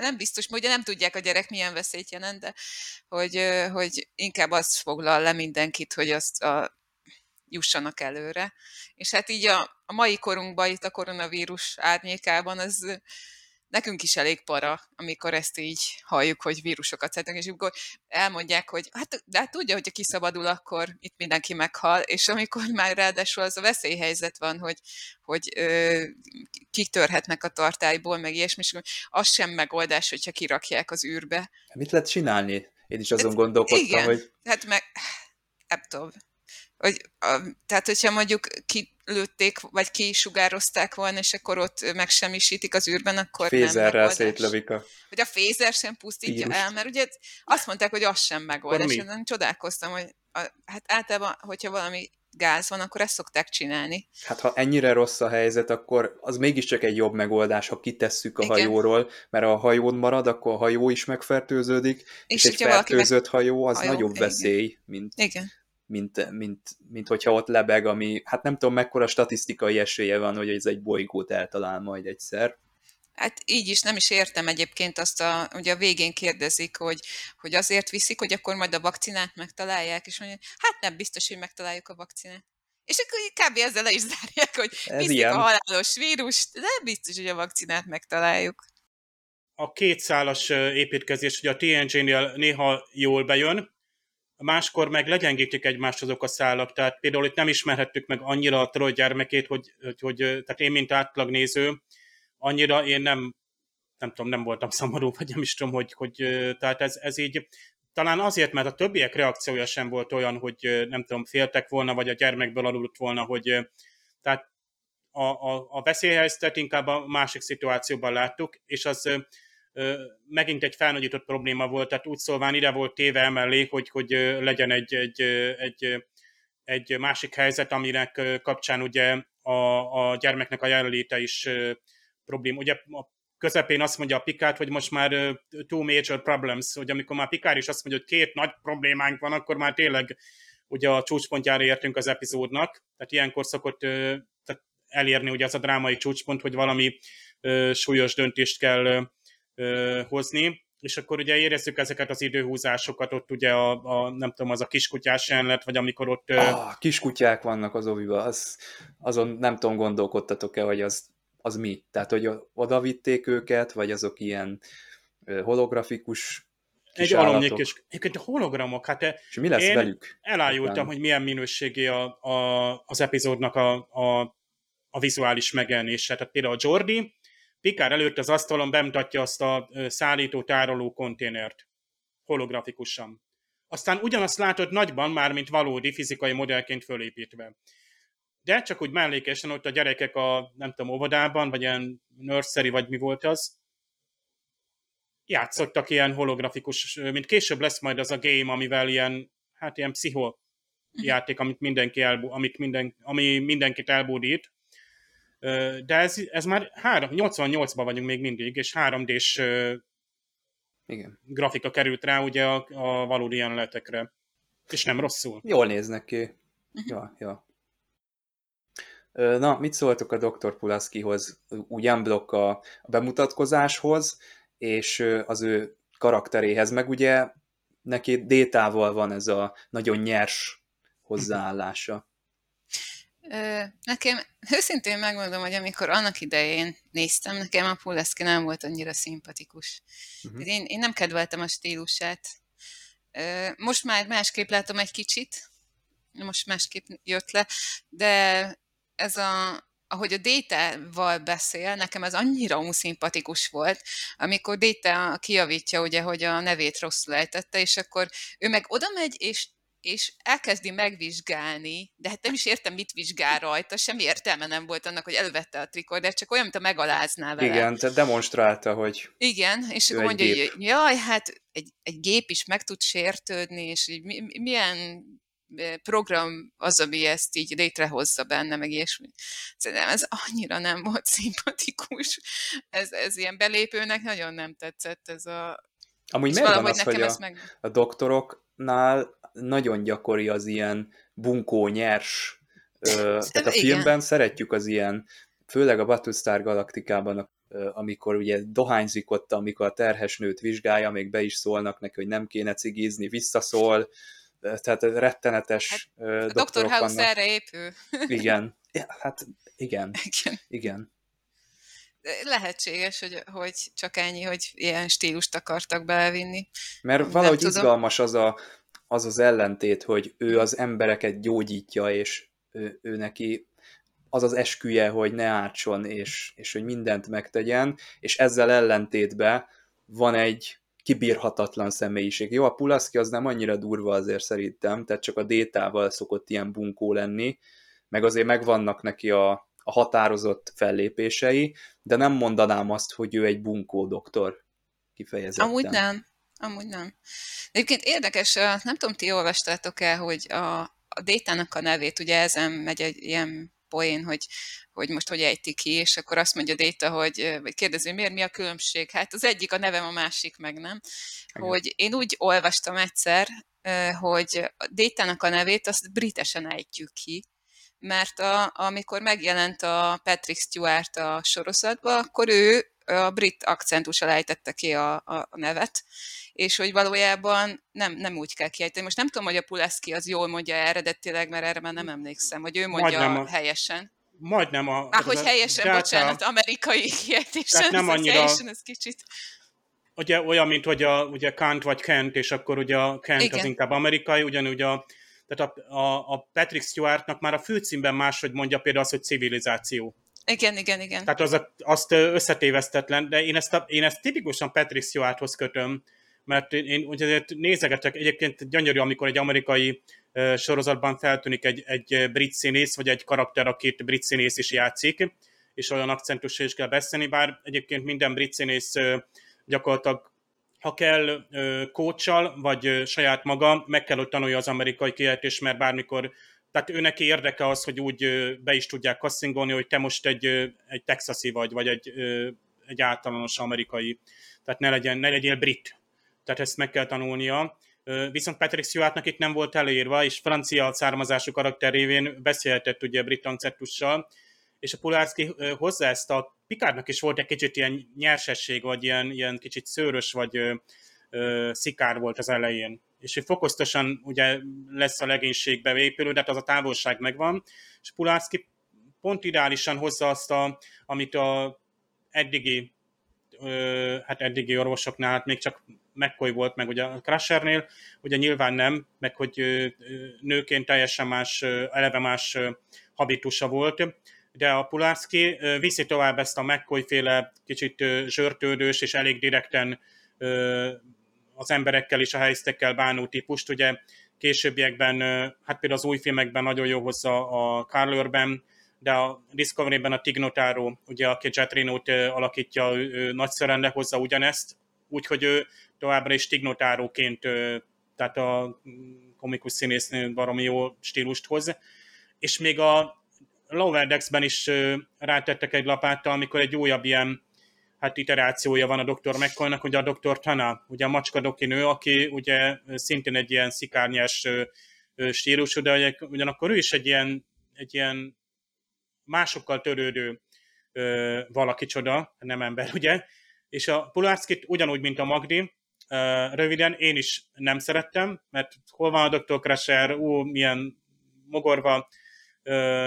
Speaker 3: nem biztos, ugye nem tudják a gyerek milyen veszélyt jelent, de hogy, hogy inkább azt foglal le mindenkit, hogy azt a, jussanak előre. És hát így a, a mai korunkban, itt a koronavírus árnyékában, az nekünk is elég para, amikor ezt így halljuk, hogy vírusokat szedünk, és akkor elmondják, hogy hát, de hát tudja, hogyha kiszabadul, akkor itt mindenki meghal, és amikor már ráadásul az a veszélyhelyzet van, hogy, hogy ö, kitörhetnek a tartályból, meg ilyesmi, és az sem megoldás, hogyha kirakják az űrbe.
Speaker 2: Mit lehet csinálni? Én is azon hát, gondolkodtam, igen, hogy...
Speaker 3: hát meg, nem tudom, hogy, a, tehát, hogyha mondjuk kilőtték, vagy kisugározták volna, és akkor ott megsemmisítik az űrben, akkor
Speaker 2: Fézerrel nem szétlövik a...
Speaker 3: Vagy a fézer sem pusztítja vírus. el, mert ugye azt mondták, hogy az sem megoldás. Én csodálkoztam, hogy a, hát általában, hogyha valami gáz van, akkor ezt szokták csinálni.
Speaker 2: Hát ha ennyire rossz a helyzet, akkor az mégiscsak egy jobb megoldás, ha kitesszük a Igen. hajóról, mert a hajón marad, akkor a hajó is megfertőződik, és, és egy fertőzött meg... hajó az hajó, nagyobb Igen. veszély, mint...
Speaker 3: Igen
Speaker 2: mint, mint, mint hogyha ott lebeg, ami, hát nem tudom mekkora statisztikai esélye van, hogy ez egy bolygót eltalál majd egyszer.
Speaker 3: Hát így is nem is értem egyébként azt, a, ugye a végén kérdezik, hogy, hogy azért viszik, hogy akkor majd a vakcinát megtalálják, és mondja, hát nem biztos, hogy megtaláljuk a vakcinát. És akkor kb. ezzel le is zárják, hogy viszik a halálos vírust, de biztos, hogy a vakcinát megtaláljuk.
Speaker 4: A kétszálas építkezés, hogy a TNG-nél néha jól bejön, máskor meg legyengítik egymást azok a szálak. Tehát például itt nem ismerhettük meg annyira a Troy gyermekét, hogy, hogy, hogy tehát én, mint átlagnéző, annyira én nem, nem tudom, nem voltam szomorú, vagy nem is tudom, hogy, hogy tehát ez, ez így, talán azért, mert a többiek reakciója sem volt olyan, hogy nem tudom, féltek volna, vagy a gyermekből aludt volna, hogy tehát a, a, a veszélyhelyzetet inkább a másik szituációban láttuk, és az megint egy felnagyított probléma volt, tehát úgy szólván ide volt téve emellé, hogy, hogy legyen egy, egy, egy, egy másik helyzet, aminek kapcsán ugye a, a gyermeknek a jelenléte is probléma. Ugye a közepén azt mondja a Pikát, hogy most már two major problems, hogy amikor már Pikár is azt mondja, hogy két nagy problémánk van, akkor már tényleg ugye a csúcspontjára értünk az epizódnak, tehát ilyenkor szokott tehát elérni ugye az a drámai csúcspont, hogy valami súlyos döntést kell ö, hozni, és akkor ugye érezzük ezeket az időhúzásokat, ott ugye a, a nem tudom, az a kiskutyás jelenet, vagy amikor ott...
Speaker 2: Ah, kiskutyák vannak az oviba, az, azon nem tudom, gondolkodtatok-e, hogy az, az mi? Tehát, hogy oda vitték őket, vagy azok ilyen holografikus
Speaker 4: egy alomnyék és egyébként a hologramok, hát
Speaker 2: és mi lesz
Speaker 4: én
Speaker 2: velük?
Speaker 4: elájultam, után? hogy milyen minőségi a, a, az epizódnak a, a, a vizuális megjelenése. Tehát például a Jordi, Pikár előtt az asztalon bemutatja azt a szállító-tároló konténert holografikusan. Aztán ugyanazt látod nagyban már, mint valódi fizikai modellként fölépítve. De csak úgy mellékesen ott a gyerekek a, nem tudom, óvodában, vagy ilyen nursery, vagy mi volt az, játszottak ilyen holografikus, mint később lesz majd az a game, amivel ilyen, hát ilyen pszicho játék, amit mindenki elbú, amit minden, ami mindenkit elbúdít, de ez, ez már 88-ban vagyunk még mindig, és 3D-s
Speaker 2: Igen.
Speaker 4: grafika került rá ugye a, a valódi jelenetekre. És nem rosszul.
Speaker 2: Jól néznek ki. Mhm. Ja, ja. Na, mit szóltok a Dr. Pulaszkihoz, ugyan blokk a, a bemutatkozáshoz, és az ő karakteréhez, meg ugye neki détával van ez a nagyon nyers hozzáállása.
Speaker 3: Nekem őszintén megmondom, hogy amikor annak idején néztem, nekem a Puleszki nem volt annyira szimpatikus. Uh-huh. Én, én nem kedveltem a stílusát. Most már másképp látom egy kicsit, most másképp jött le, de ez a ahogy a Data-val beszél, nekem ez annyira unszimpatikus volt, amikor Data kijavítja, ugye, hogy a nevét rosszul ejtette, és akkor ő meg oda megy, és és elkezdi megvizsgálni, de hát nem is értem, mit vizsgál rajta, semmi értelme nem volt annak, hogy elővette a trikordert, csak olyan, mint a megalázná vele.
Speaker 2: Igen, tehát demonstrálta, hogy
Speaker 3: Igen, és akkor mondja, gép. hogy jaj, hát egy, egy gép is meg tud sértődni, és így mi, milyen program az, ami ezt így létrehozza benne, meg ilyesmi. Szerintem ez annyira nem volt szimpatikus. Ez, ez ilyen belépőnek nagyon nem tetszett ez a...
Speaker 2: Amúgy miért van az, hogy a, meg... a doktoroknál nagyon gyakori az ilyen bunkó nyers, ö, tehát a filmben Igen. szeretjük az ilyen, főleg a Battlestar Galaktikában, amikor ugye dohányzik ott, amikor a terhes nőt vizsgálja, még be is szólnak neki, hogy nem kéne cigizni, visszaszól, tehát rettenetes hát,
Speaker 3: a Dr. House vannak. erre épül.
Speaker 2: Igen, ja, hát igen, igen. igen.
Speaker 3: Lehetséges, hogy, hogy csak ennyi, hogy ilyen stílust akartak belevinni.
Speaker 2: Mert valahogy izgalmas az a, az az ellentét, hogy ő az embereket gyógyítja, és ő, ő neki az az esküje, hogy ne ártson, és, és hogy mindent megtegyen, és ezzel ellentétben van egy kibírhatatlan személyiség. Jó, a Pulaszki az nem annyira durva azért szerintem, tehát csak a détával szokott ilyen bunkó lenni, meg azért megvannak neki a, a határozott fellépései, de nem mondanám azt, hogy ő egy bunkó doktor kifejezetten.
Speaker 3: Amúgy nem. Amúgy nem. Egyébként érdekes, nem tudom, ti olvastátok el, hogy a, a Détának a nevét, ugye ezen megy egy ilyen poén, hogy, hogy most hogy ejti ki, és akkor azt mondja Déta, hogy, vagy kérdezi, miért mi a különbség? Hát az egyik a nevem, a másik meg nem. Igen. Hogy én úgy olvastam egyszer, hogy a Détának a nevét azt britesen ejtjük ki, mert a, amikor megjelent a Patrick Stewart a sorozatba, akkor ő a brit akcentussal ejtette ki a, a, a nevet, és hogy valójában nem, nem úgy kell kiejteni. Most nem tudom, hogy a Puleszki az jól mondja eredetileg, mert erre már nem emlékszem, hogy ő mondja Majdnem a, helyesen.
Speaker 4: Majdnem a...
Speaker 3: Már hogy helyesen, data, bocsánat, amerikai kiejtésen, nem annyira, helyesen, ez kicsit...
Speaker 4: Ugye olyan, mint hogy a, ugye Kant vagy Kent, és akkor ugye a Kent Igen. az inkább amerikai, ugyanúgy a tehát a, a, a Patrick Stewartnak már a főcímben máshogy mondja például az, hogy civilizáció.
Speaker 3: Igen, igen, igen.
Speaker 4: Tehát az a, azt összetévesztetlen, de én ezt, a, én ezt tipikusan Patrick Stewarthoz kötöm, mert én ugye nézegetek, egyébként gyönyörű, amikor egy amerikai uh, sorozatban feltűnik egy, egy brit színész, vagy egy karakter, akit brit színész is játszik, és olyan akcentussal is kell beszélni, bár egyébként minden brit színész uh, gyakorlatilag ha kell kócsal, vagy saját maga, meg kell, hogy tanulja az amerikai kiejtés, mert bármikor tehát ő neki érdeke az, hogy úgy be is tudják kasszingolni, hogy te most egy, egy texasi vagy, vagy egy, egy általános amerikai. Tehát ne, legyen, ne legyél brit. Tehát ezt meg kell tanulnia. Viszont Patrick Stewartnak itt nem volt előírva, és francia származású karakter révén beszélhetett ugye brit akcentussal, és a Pulárszki hozzá ezt a Pikárnak is volt egy kicsit ilyen nyersesség, vagy ilyen, ilyen kicsit szőrös, vagy ö, ö, szikár volt az elején. És hogy fokoztosan ugye lesz a legénységbe épülő, de hát az a távolság megvan, és Pulárszki pont ideálisan hozza azt, a, amit a eddigi ö, hát eddigi orvosoknál, hát még csak McCoy volt, meg ugye a Crushernél, ugye nyilván nem, meg hogy nőként teljesen más, eleve más habitusa volt, de a Pulárszki viszi tovább ezt a McCoy féle kicsit zsörtődős és elég direkten az emberekkel és a helyzetekkel bánó típust. Ugye későbbiekben, hát például az új filmekben nagyon jó hozza a Carl Urban, de a Discovery-ben a Tignotaro, ugye aki Jet Reno-t alakítja, nagyszerűen lehozza ugyanezt, úgyhogy ő továbbra is Tignotáróként, tehát a komikus színésznő baromi jó stílust hoz. És még a Lower Decks-ben is rátettek egy lapáttal, amikor egy újabb ilyen hát iterációja van a Dr. McCoy-nak, ugye a Dr. Tana, ugye a macska doki nő, aki ugye szintén egy ilyen szikárnyás stílusú, de ugyanakkor ő is egy ilyen, egy ilyen másokkal törődő valaki csoda, nem ember, ugye? És a Pulárszkit ugyanúgy, mint a Magdi, röviden én is nem szerettem, mert hol van a Dr. Crusher, ú, milyen mogorva,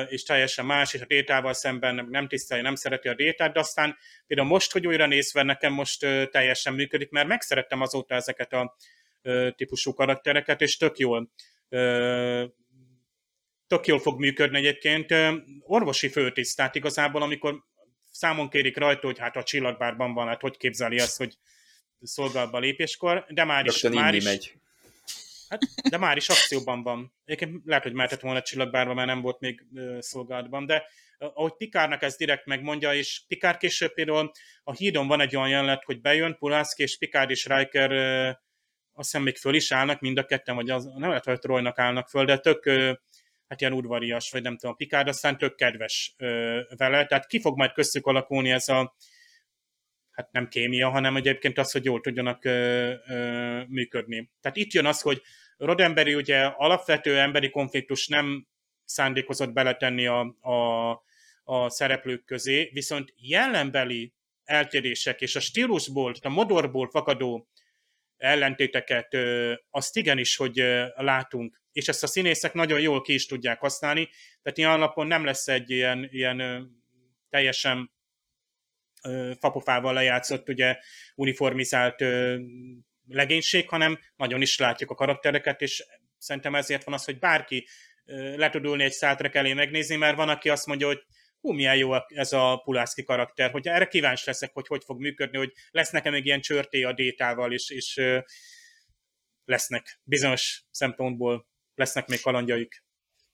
Speaker 4: és teljesen más, és a détával szemben nem tisztelje, nem szereti a détát, de aztán például most, hogy újra nézve, nekem most teljesen működik, mert megszerettem azóta ezeket a típusú karaktereket, és tök jól tök jól fog működni egyébként. Orvosi főtisztát igazából, amikor számon kérik rajta, hogy hát a csillagbárban van, hát hogy képzeli azt, hogy szolgálatba lépéskor, de már is, már is, megy. Hát, de már is akcióban van. Egyébként lehet, hogy mehetett volna csillagbárba, mert nem volt még szolgálatban, de ahogy Pikárnak ez direkt megmondja, és Pikár később például a hídon van egy olyan jelenet, hogy bejön Pulászki, és Pikár és Riker azt hiszem még föl is állnak, mind a ketten, vagy az, nem lehet, hogy Trojnak állnak föl, de tök hát ilyen udvarias, vagy nem tudom, Pikár, aztán tök kedves vele, tehát ki fog majd köztük alakulni ez a hát nem kémia, hanem egyébként az, hogy jól tudjanak ö, ö, működni. Tehát itt jön az, hogy Rodemberi ugye alapvető emberi konfliktus nem szándékozott beletenni a, a, a szereplők közé, viszont jelenbeli eltérések és a stílusból, a modorból fakadó ellentéteket, azt igenis, hogy látunk, és ezt a színészek nagyon jól ki is tudják használni, tehát ilyen alapon nem lesz egy ilyen, ilyen teljesen fapofával lejátszott, ugye uniformizált legénység, hanem nagyon is látjuk a karaktereket, és szerintem ezért van az, hogy bárki le tud ülni egy szátrek elé megnézni, mert van, aki azt mondja, hogy hú, milyen jó ez a Pulászki karakter, hogy erre kíváncsi leszek, hogy hogy fog működni, hogy lesz nekem még ilyen csörté a détával, és, és lesznek bizonyos szempontból lesznek még kalandjaik.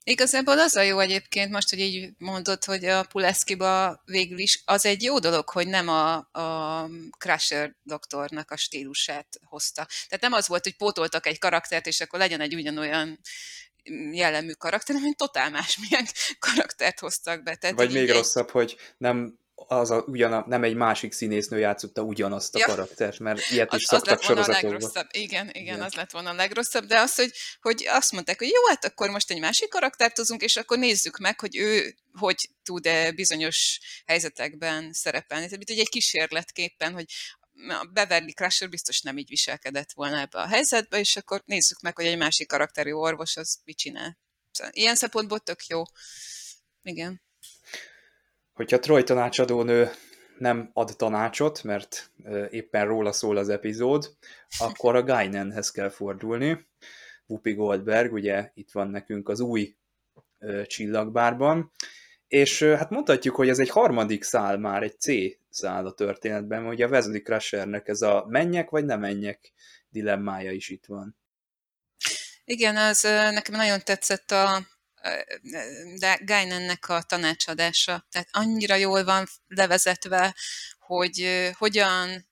Speaker 3: Igazából az a jó egyébként most, hogy így mondod, hogy a Puleszkiba végül is az egy jó dolog, hogy nem a, a Crusher doktornak a stílusát hozta. Tehát nem az volt, hogy pótoltak egy karaktert, és akkor legyen egy ugyanolyan jellemű karakter, hanem totál másmilyen karaktert hoztak be.
Speaker 2: Tehát, Vagy még egy... rosszabb, hogy nem az a, ugyan, nem egy másik színésznő játszotta ugyanazt a ja. karaktert, mert ilyet is az, szoktak az lett volna a legrosszabb.
Speaker 3: Igen, igen, igen, az lett volna a legrosszabb, de az, hogy, hogy azt mondták, hogy jó, hát akkor most egy másik karaktert hozunk, és akkor nézzük meg, hogy ő hogy tud-e bizonyos helyzetekben szerepelni. Tehát egy kísérletképpen, hogy a Beverly Crusher biztos nem így viselkedett volna ebbe a helyzetbe, és akkor nézzük meg, hogy egy másik karakterű orvos az mit csinál. Szóval ilyen szempontból tök jó. Igen.
Speaker 2: Hogyha Troy tanácsadónő nem ad tanácsot, mert éppen róla szól az epizód, akkor a Guinenhez kell fordulni. Whoopi Goldberg, ugye itt van nekünk az új csillagbárban, és hát mondhatjuk, hogy ez egy harmadik szál már, egy C szál a történetben, hogy a Wesley Crushernek ez a menjek vagy nem menjek dilemmája is itt van.
Speaker 3: Igen, az nekem nagyon tetszett a de Gainennek a tanácsadása. Tehát annyira jól van levezetve, hogy hogyan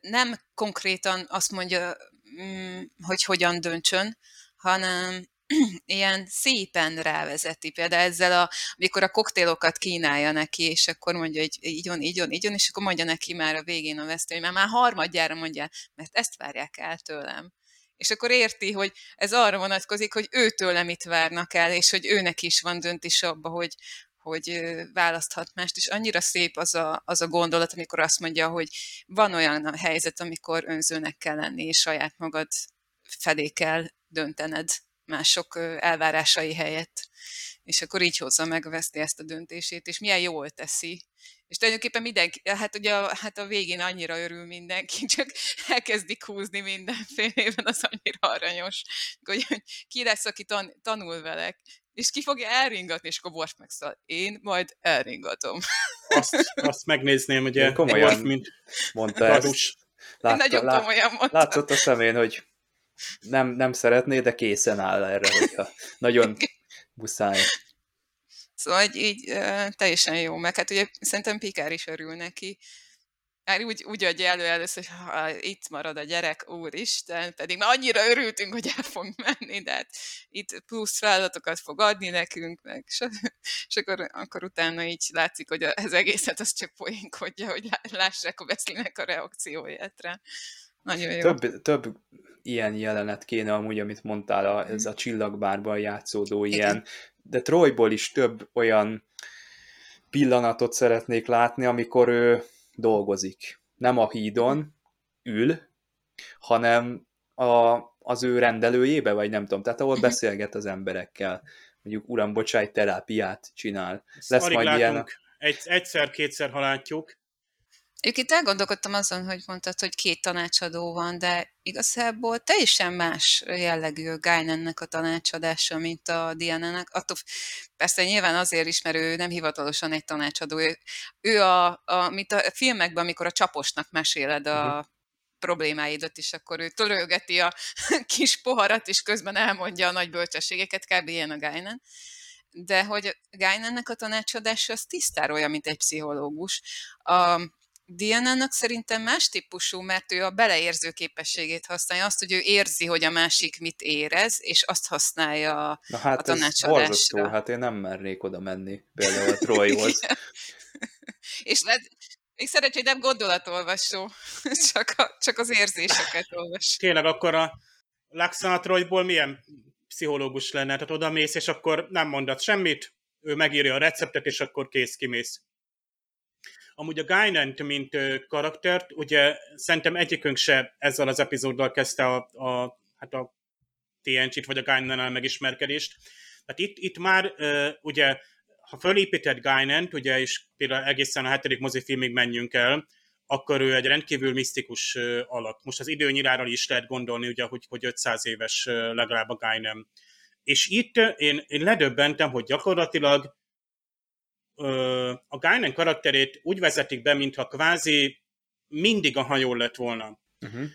Speaker 3: nem konkrétan azt mondja, mm, hogy hogyan döntsön, hanem ilyen szépen rávezeti. Például ezzel, a, amikor a koktélokat kínálja neki, és akkor mondja, hogy így van, így van, így van, és akkor mondja neki már a végén a vesztő, hogy már, már harmadjára mondja, mert ezt várják el tőlem. És akkor érti, hogy ez arra vonatkozik, hogy őtől mit várnak el, és hogy őnek is van döntés abba, hogy, hogy választhat mást, és annyira szép az a, az a gondolat, amikor azt mondja, hogy van olyan a helyzet, amikor önzőnek kell lenni, és saját magad felé kell döntened mások elvárásai helyett. És akkor így hozza meg Veszti ezt a döntését, és milyen jól teszi. És tulajdonképpen mindenki, hát ugye a, hát a végén annyira örül mindenki, csak elkezdik húzni mindenfélében, az annyira aranyos, hogy, hogy ki lesz, aki tan, tanul velek, és ki fogja elringatni, és akkor Worf megszól. Én majd elringatom.
Speaker 4: Azt, azt megnézném, ugye,
Speaker 2: komolyan Worf, mint mondta ezt.
Speaker 3: Látta, nagyon komolyan mondta.
Speaker 2: Látszott a szemén, hogy nem, nem szeretné, de készen áll erre, hogyha nagyon muszáj.
Speaker 3: Szóval így, így teljesen jó, meg hát ugye szerintem Pikár is örül neki. Már úgy, úgy adja elő először, hogy ha itt marad a gyerek, úristen, pedig már annyira örültünk, hogy el fog menni, de hát itt plusz feladatokat fog adni nekünk, meg, és, és akkor, akkor utána így látszik, hogy ez egészet az csak poénkodja, hogy lássák a Beszlinek a reakcióját rá. Nagyon jó.
Speaker 2: Több, több ilyen jelenet kéne amúgy, amit mondtál, a, ez a csillagbárban játszódó ilyen, de Troyból is több olyan pillanatot szeretnék látni, amikor ő dolgozik. Nem a hídon ül, hanem a, az ő rendelőjébe, vagy nem tudom, tehát ahol mhm. beszélget az emberekkel. Mondjuk, uram, bocsáj, terápiát csinál.
Speaker 4: Ezt Lesz majd látunk. ilyen... Egy, egyszer-kétszer, ha látjuk,
Speaker 3: Egyébként elgondolkodtam azon, hogy mondtad, hogy két tanácsadó van, de igazából teljesen más jellegű a Guinannek a tanácsadása, mint a Diana-nek. Attól, persze nyilván azért is, mert ő nem hivatalosan egy tanácsadó. Ő, ő a, a, mint a filmekben, amikor a csaposnak meséled a, uh-huh problémáidat is, akkor ő törölgeti a kis poharat, és közben elmondja a nagy bölcsességeket, kb. ilyen a Guinan. De hogy Guinannek a tanácsadása az tisztára olyan, mint egy pszichológus. A, Diana-nak szerintem más típusú, mert ő a beleérző képességét használja, azt, hogy ő érzi, hogy a másik mit érez, és azt használja
Speaker 2: Na hát
Speaker 3: a tanácsadásra.
Speaker 2: Ez hát én nem mernék oda menni, például a Troyhoz.
Speaker 3: és lehet, még szeret, hogy nem gondolatolvasó, csak, a, csak az érzéseket olvas.
Speaker 4: Tényleg akkor a Laxana Troyból milyen pszichológus lenne? Tehát oda mész, és akkor nem mondat semmit, ő megírja a receptet, és akkor kész, kimész. Amúgy a Guinant, mint karaktert, ugye szerintem egyikünk se ezzel az epizóddal kezdte a, a, hát a TNG-t, vagy a Guinan megismerkedést. Tehát itt, itt már ugye, ha fölépített Guinant, ugye, és például egészen a hetedik mozifilmig menjünk el, akkor ő egy rendkívül misztikus alak. Most az időnyirára is lehet gondolni, ugye, hogy, hogy 500 éves legalább a Guinan. És itt én, én ledöbbentem, hogy gyakorlatilag a Guinan karakterét úgy vezetik be, mintha kvázi mindig a hajón lett volna. Uh-huh.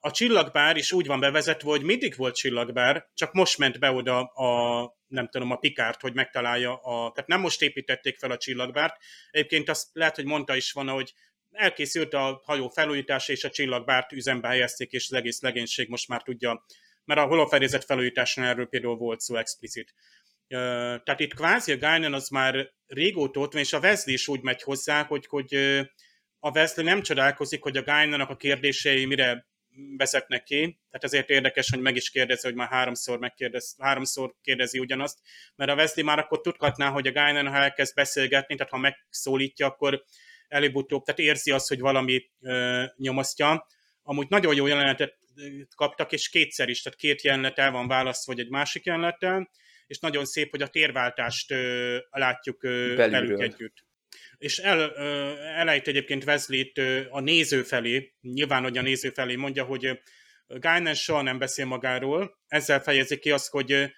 Speaker 4: A csillagbár is úgy van bevezetve, hogy mindig volt csillagbár, csak most ment be oda a, nem tudom, a Pikárt, hogy megtalálja a... Tehát nem most építették fel a csillagbárt. Egyébként azt lehet, hogy mondta is volna, hogy elkészült a hajó felújítása, és a csillagbárt üzembe helyezték, és az egész legénység most már tudja, mert a holofedézet felújításnál erről például volt szó explicit. Tehát itt kvázi a Guinan az már régóta ott van, és a Wesley is úgy megy hozzá, hogy, hogy a Wesley nem csodálkozik, hogy a Guinannak a kérdései mire vezetnek ki, tehát ezért érdekes, hogy meg is kérdezi, hogy már háromszor, megkérdez, háromszor kérdezi ugyanazt, mert a Wesley már akkor tudhatná, hogy a Guinan, ha elkezd beszélgetni, tehát ha megszólítja, akkor előbb-utóbb, tehát érzi azt, hogy valami ö, nyomasztja. Amúgy nagyon jó jelenetet kaptak, és kétszer is, tehát két jelenet el van választva, vagy egy másik jelenettel, és nagyon szép, hogy a térváltást ö, látjuk ö, velük együtt. És el, ö, elejt egyébként wesley a néző felé, nyilván, hogy a néző felé mondja, hogy Guinan soha nem beszél magáról, ezzel fejezi ki azt, hogy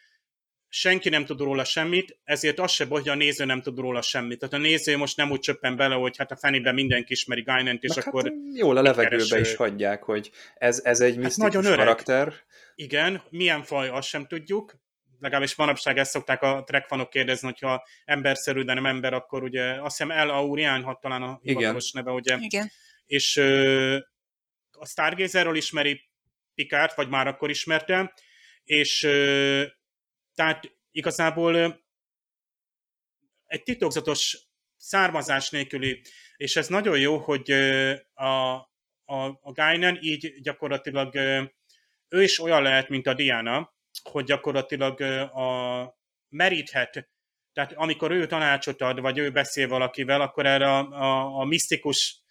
Speaker 4: senki nem tud róla semmit, ezért az se hogy a néző nem tud róla semmit. Tehát a néző most nem úgy csöppen bele, hogy hát a fenében mindenki ismeri Guinant, és Na, akkor... Hát
Speaker 2: jól a levegőbe is hagyják, hogy ez, ez egy hát nagyon öreg. karakter.
Speaker 4: Igen, milyen faj, azt sem tudjuk, legalábbis manapság ezt szokták a trackfanok kérdezni, hogyha emberszerű, de nem ember, akkor ugye azt hiszem El Aurian, hat talán a hivatalos neve, ugye.
Speaker 3: Igen.
Speaker 4: És ö, a Stargazerről ismeri Picard, vagy már akkor ismerte, és ö, tehát igazából ö, egy titokzatos származás nélküli, és ez nagyon jó, hogy ö, a, a, a Guinan így gyakorlatilag ö, ő is olyan lehet, mint a Diana, hogy gyakorlatilag a meríthet, tehát amikor ő tanácsot ad, vagy ő beszél valakivel, akkor erre a, a, a misztikus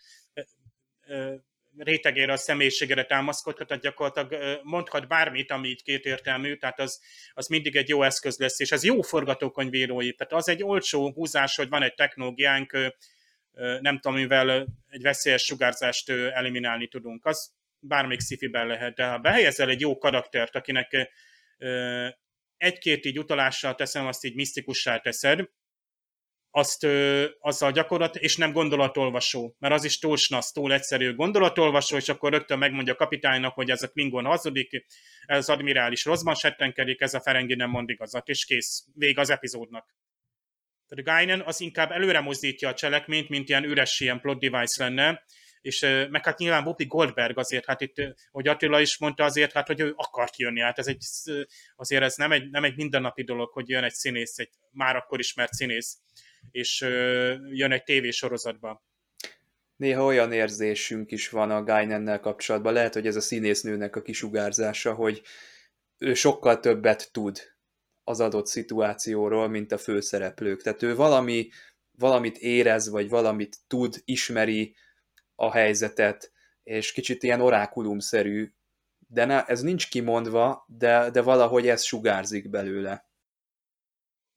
Speaker 4: rétegére, a személyiségére támaszkodhat, tehát gyakorlatilag mondhat bármit, ami így kétértelmű, tehát az, az mindig egy jó eszköz lesz, és ez jó forgatókönyvírói, tehát az egy olcsó húzás, hogy van egy technológiánk, nem tudom, mivel egy veszélyes sugárzást eliminálni tudunk, az bármelyik szifiben lehet, de ha behelyezel egy jó karaktert, akinek egy-két így utalással teszem, azt így misztikussá teszed, azt azzal gyakorlat, és nem gondolatolvasó, mert az is túl snasz, túl egyszerű gondolatolvasó, és akkor rögtön megmondja a kapitánynak, hogy ez a Klingon hazudik, ez az admirális rosszban settenkedik, ez a Ferengi nem mond igazat, és kész, vég az epizódnak. Tehát Guinan az inkább előre mozdítja a cselekményt, mint ilyen üres ilyen plot device lenne, és meg hát nyilván Bobby Goldberg azért, hát itt, hogy Attila is mondta azért, hát hogy ő akart jönni, hát ez egy, azért ez nem egy, nem egy mindennapi dolog, hogy jön egy színész, egy már akkor ismert színész, és jön egy tévésorozatba.
Speaker 2: Néha olyan érzésünk is van a Guinannel kapcsolatban, lehet, hogy ez a színésznőnek a kisugárzása, hogy ő sokkal többet tud az adott szituációról, mint a főszereplők. Tehát ő valami, valamit érez, vagy valamit tud, ismeri, a helyzetet, és kicsit ilyen orákulumszerű, de ne, ez nincs kimondva, de, de valahogy ez sugárzik belőle.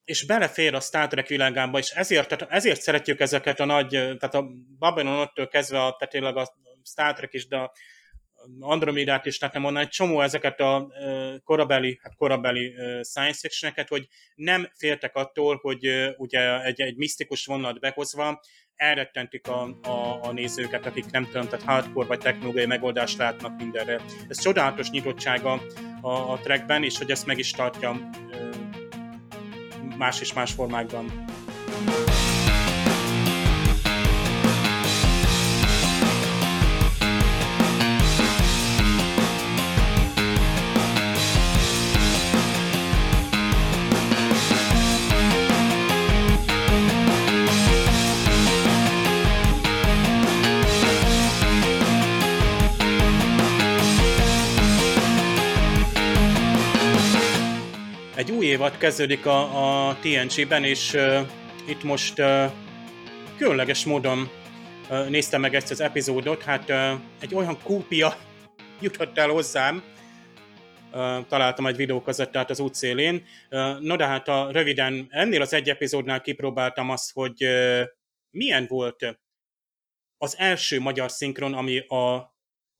Speaker 4: és belefér a Star Trek világába, és ezért, tehát ezért szeretjük ezeket a nagy, tehát a Babylon ott kezdve, a, tehát tényleg a Star Trek is, de a Andromedát is lehetne mondani, egy csomó ezeket a korabeli, hát korabeli science fiction hogy nem féltek attól, hogy ugye egy, egy misztikus vonalat behozva elrettentik a, a, a nézőket, akik nem tudom, tehát hardcore vagy technológiai megoldást látnak mindenre. Ez csodálatos nyitottsága a, a trackben, és hogy ezt meg is tartja más és más formákban. Évad kezdődik a, a TNG-ben, és uh, itt most uh, különleges módon uh, néztem meg ezt az epizódot, hát uh, egy olyan kópia jutott el hozzám, uh, találtam egy videókazettát az útszélén. Uh, no de hát a, röviden ennél az egy epizódnál kipróbáltam azt, hogy uh, milyen volt az első magyar szinkron, ami a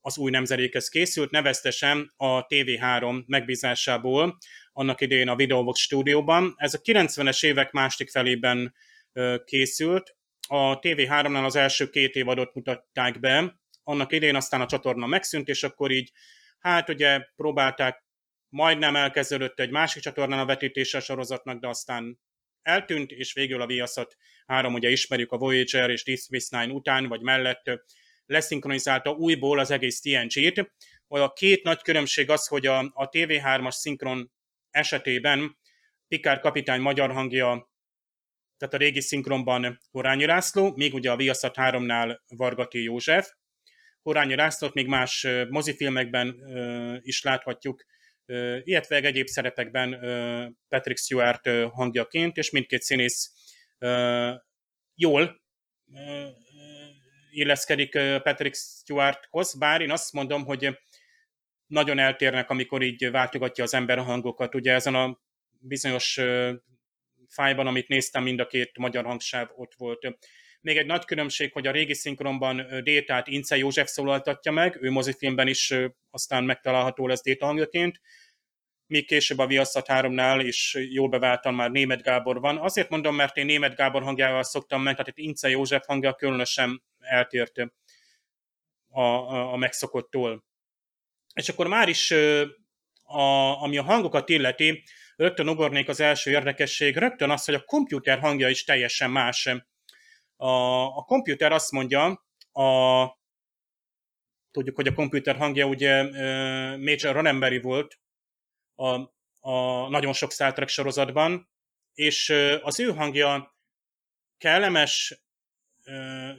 Speaker 4: az új nemzedékhez készült, neveztesen a TV3 megbízásából, annak idején a Videobox stúdióban. Ez a 90-es évek másik felében készült. A TV3-nál az első két évadot mutatták be, annak idején aztán a csatorna megszűnt, és akkor így, hát ugye próbálták, majdnem elkezdődött egy másik csatornán a vetítése sorozatnak, de aztán eltűnt, és végül a Viaszat 3, ugye ismerjük a Voyager és Deep Space Nine után, vagy mellett leszinkronizálta újból az egész TNG-t. A két nagy különbség az, hogy a, a TV3-as szinkron esetében Pikár kapitány magyar hangja, tehát a régi szinkronban Horányi László, még ugye a Viaszat 3-nál Vargati József. Horányi Lászlót még más mozifilmekben is láthatjuk, illetve egyéb szerepekben Patrick Stewart hangjaként, és mindkét színész jól illeszkedik Patrick Stewarthoz, bár én azt mondom, hogy nagyon eltérnek, amikor így váltogatja az ember a hangokat. Ugye ezen a bizonyos fájban, amit néztem, mind a két magyar hangsáv ott volt. Még egy nagy különbség, hogy a régi szinkronban Détát Ince József szólaltatja meg, ő mozifilmben is aztán megtalálható lesz Déta hangjaként, míg később a Viaszat 3-nál is jól beváltan már Német Gábor van. Azért mondom, mert én Német Gábor hangjával szoktam meg, tehát itt Ince József hangja különösen eltért a, a, a megszokottól. És akkor már is, a, ami a hangokat illeti, rögtön ugornék az első érdekesség, rögtön az, hogy a komputer hangja is teljesen más. A, a komputer azt mondja, a, tudjuk, hogy a komputer hangja ugye Major Ronenberry volt a, a nagyon sok Star Trek sorozatban, és az ő hangja kellemes,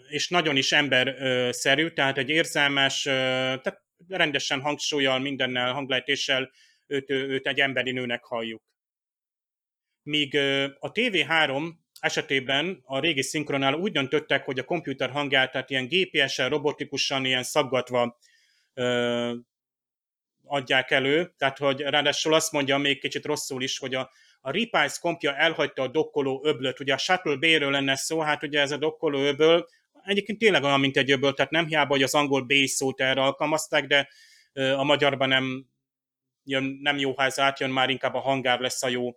Speaker 4: és nagyon is emberszerű, tehát egy érzelmes, tehát rendesen hangsúlyjal, mindennel, hanglejtéssel őt, őt egy emberi nőnek halljuk. Míg a TV3 esetében a régi szinkronál úgy döntöttek, hogy a komputer hangját, tehát ilyen GPS-en, robotikusan, ilyen szaggatva ö, adják elő, tehát hogy ráadásul azt mondja még kicsit rosszul is, hogy a, a Repice kompja elhagyta a dokkoló öblöt, ugye a Shuttle B-ről lenne szó, hát ugye ez a dokkoló öböl, egyébként tényleg olyan, mint egy öböl, tehát nem hiába, hogy az angol B szót erre alkalmazták, de a magyarban nem, jön, nem jó, ha ez átjön, már inkább a hangár lesz a jó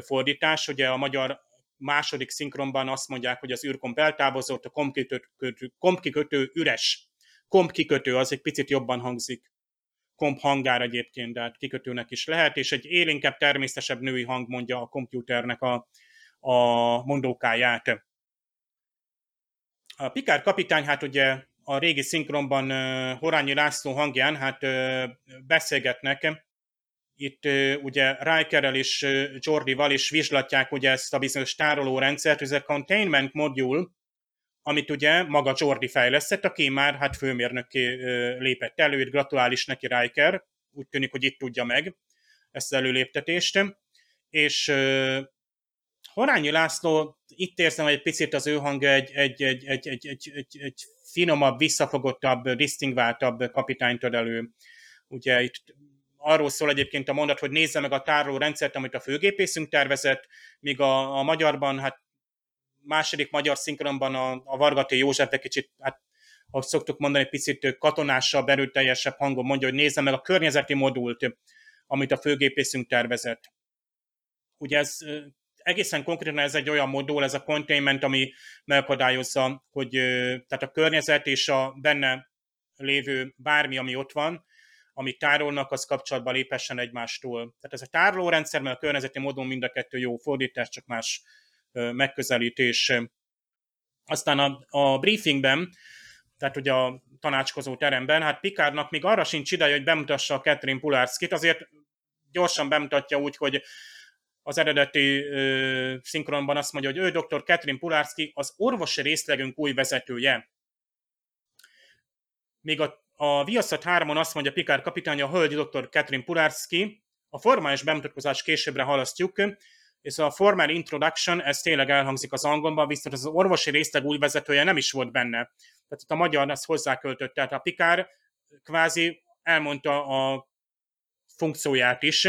Speaker 4: fordítás. Ugye a magyar második szinkronban azt mondják, hogy az űrkomp eltávozott, a kompkikötő, kompkikötő üres. Kompkikötő az egy picit jobban hangzik. Komp hangár egyébként, de hát kikötőnek is lehet, és egy élénkebb, természetesebb női hang mondja a kompjúternek a, a mondókáját. A Pikár kapitány, hát ugye a régi szinkronban Horányi László hangján hát beszélgetnek, itt ugye Rikerrel és Jordival is vizslatják ugye ezt a bizonyos tárolórendszert, ez a containment module, amit ugye maga Jordi fejlesztett, aki már hát főmérnökké lépett elő, itt gratulál is neki Riker, úgy tűnik, hogy itt tudja meg ezt az előléptetést, és Horányi László, itt érzem, hogy egy picit az ő hangja egy, egy, egy, egy, egy, egy, egy, egy finomabb, visszafogottabb, disztingváltabb kapitányt ad elő. Ugye itt arról szól egyébként a mondat, hogy nézze meg a tároló rendszert, amit a főgépészünk tervezett, míg a, a magyarban, hát második magyar szinkronban a, a Vargaté József egy kicsit, hát ahogy szoktuk mondani, picit katonásabb, erőteljesebb hangon mondja, hogy nézze meg a környezeti modult, amit a főgépészünk tervezett. Ugye ez egészen konkrétan ez egy olyan modul, ez a containment, ami megakadályozza, hogy tehát a környezet és a benne lévő bármi, ami ott van, amit tárolnak, az kapcsolatban lépessen egymástól. Tehát ez a tárolórendszer, mert a környezeti módon mind a kettő jó fordítás, csak más megközelítés. Aztán a, a briefingben, tehát ugye a tanácskozó teremben, hát Pikárnak még arra sincs ideje, hogy bemutassa a Catherine Pulárszkit, azért gyorsan bemutatja úgy, hogy az eredeti ö, szinkronban azt mondja, hogy ő dr. Catherine Pulárszki az orvosi részlegünk új vezetője. Még a, a Viaszat 3-on azt mondja Pikár kapitány, a hölgy dr. Catherine Pulárszki, a formális bemutatkozás későbbre halasztjuk, és a formal introduction, ez tényleg elhangzik az angolban, viszont az orvosi részleg új vezetője nem is volt benne. Tehát itt a magyar ezt hozzáköltött, tehát a Pikár kvázi elmondta a funkcióját is,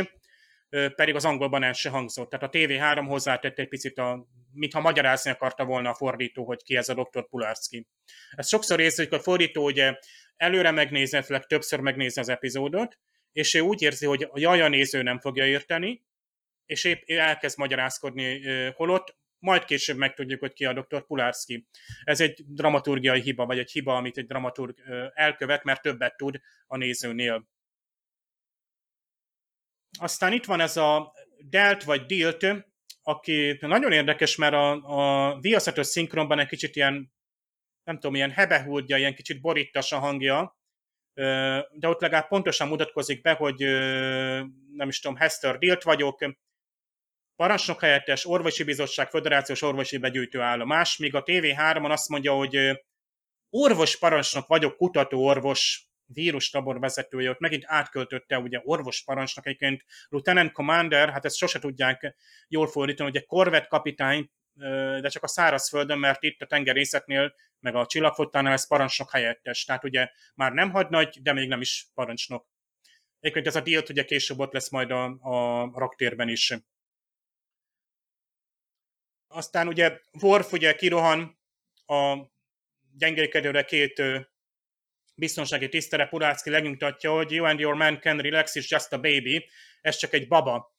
Speaker 4: pedig az angolban el se hangzott. Tehát a TV3 hozzátette egy picit, a, mintha magyarázni akarta volna a fordító, hogy ki ez a dr. Pularski. Ez sokszor érzi, hogy a fordító ugye előre megnézi, többször megnézi az epizódot, és ő úgy érzi, hogy a jaja néző nem fogja érteni, és épp elkezd magyarázkodni, holott majd később megtudjuk, hogy ki a dr. Pulárszki. Ez egy dramaturgiai hiba, vagy egy hiba, amit egy dramaturg elkövet, mert többet tud a nézőnél. Aztán itt van ez a Delt vagy Dilt, aki nagyon érdekes, mert a, a Viaszatos szinkronban egy kicsit ilyen, nem tudom, ilyen hebehúdja, ilyen kicsit boríttas a hangja, de ott legalább pontosan mutatkozik be, hogy nem is tudom, Hester Dilt vagyok, parancsnok helyettes, orvosi bizottság, föderációs orvosi begyűjtő állomás, míg a TV3-on azt mondja, hogy orvos parancsnok vagyok, kutató orvos, vírustabor vezetője, ott megint átköltötte ugye orvos parancsnok, egyébként Lieutenant Commander, hát ezt sose tudják jól fordítani, egy korvett kapitány, de csak a szárazföldön, mert itt a tengerészetnél, meg a csillagfottánál ez parancsnok helyettes. Tehát ugye már nem hadnagy, de még nem is parancsnok. Egyébként ez a dílt ugye később ott lesz majd a, a raktérben is. Aztán ugye Worf ugye kirohan a gyengékedőre két biztonsági tisztere Pulácki lenyugtatja, hogy you and your man can relax, it's just a baby, ez csak egy baba.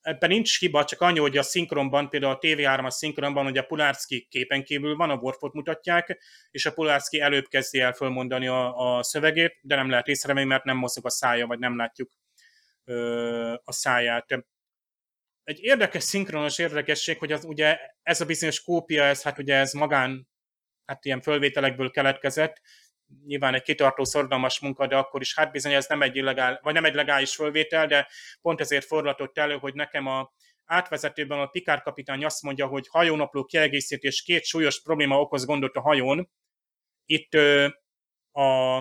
Speaker 4: Ebben nincs hiba, csak annyi, hogy a szinkronban, például a TV3-as szinkronban, hogy a Pulárszki képen kívül van, a Worfot mutatják, és a Pulárszki előbb kezdi el fölmondani a, a szövegét, de nem lehet észrevenni, mert nem mozog a szája, vagy nem látjuk ö, a száját. Egy érdekes szinkronos érdekesség, hogy az, ugye ez a bizonyos kópia, ez hát ugye ez magán hát ilyen fölvételekből keletkezett, nyilván egy kitartó, szorgalmas munka, de akkor is hát bizony ez nem egy illegál, vagy nem egy legális fölvétel, de pont ezért fordulatott elő, hogy nekem a átvezetőben a Pikár kapitány azt mondja, hogy hajónapló kiegészítés két súlyos probléma okoz gondot a hajón. Itt a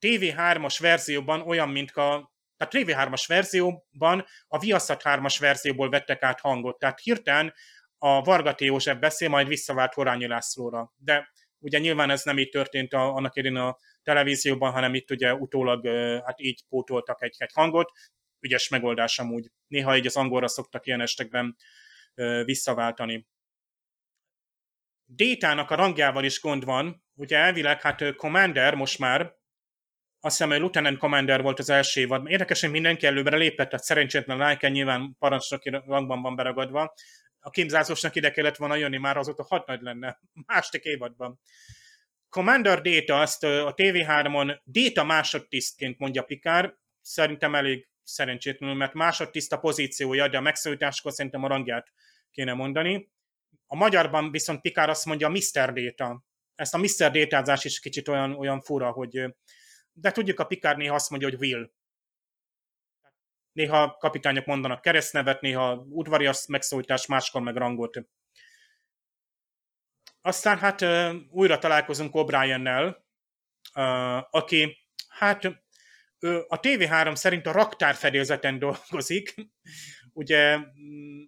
Speaker 4: TV3-as verzióban olyan, mint a a TV3-as verzióban a Viaszat 3-as verzióból vettek át hangot, tehát hirtelen a Vargati József beszél, majd visszavált Horányi Lászlóra. De ugye nyilván ez nem így történt a, annak idén a televízióban, hanem itt ugye utólag hát így pótoltak egy, egy hangot, ügyes megoldás amúgy. Néha így az angolra szoktak ilyen estekben visszaváltani. Détának a rangjával is gond van, ugye elvileg hát Commander most már, azt hiszem, hogy Lieutenant Commander volt az első évad. Érdekes, hogy mindenki előbbre lépett, tehát szerencsétlen Riker nyilván parancsnoki rangban van beragadva, a kimzázósnak ide kellett volna jönni, már azóta hat nagy lenne, második évadban. Commander Data, azt a TV3-on Data másodtisztként mondja Pikár, szerintem elég szerencsétlenül, mert másodtiszt a pozíciója, de a megszólításkor szerintem a rangját kéne mondani. A magyarban viszont Pikár azt mondja Mr. Data. Ezt a Mr. Datázás is kicsit olyan, olyan fura, hogy de tudjuk, a Pikár néha azt mondja, hogy Will néha kapitányok mondanak keresztnevet, néha udvarias megszólítás, máskor meg rangot. Aztán hát újra találkozunk O'Brien-nel, aki hát a TV3 szerint a raktárfedélzeten dolgozik. Ugye mm,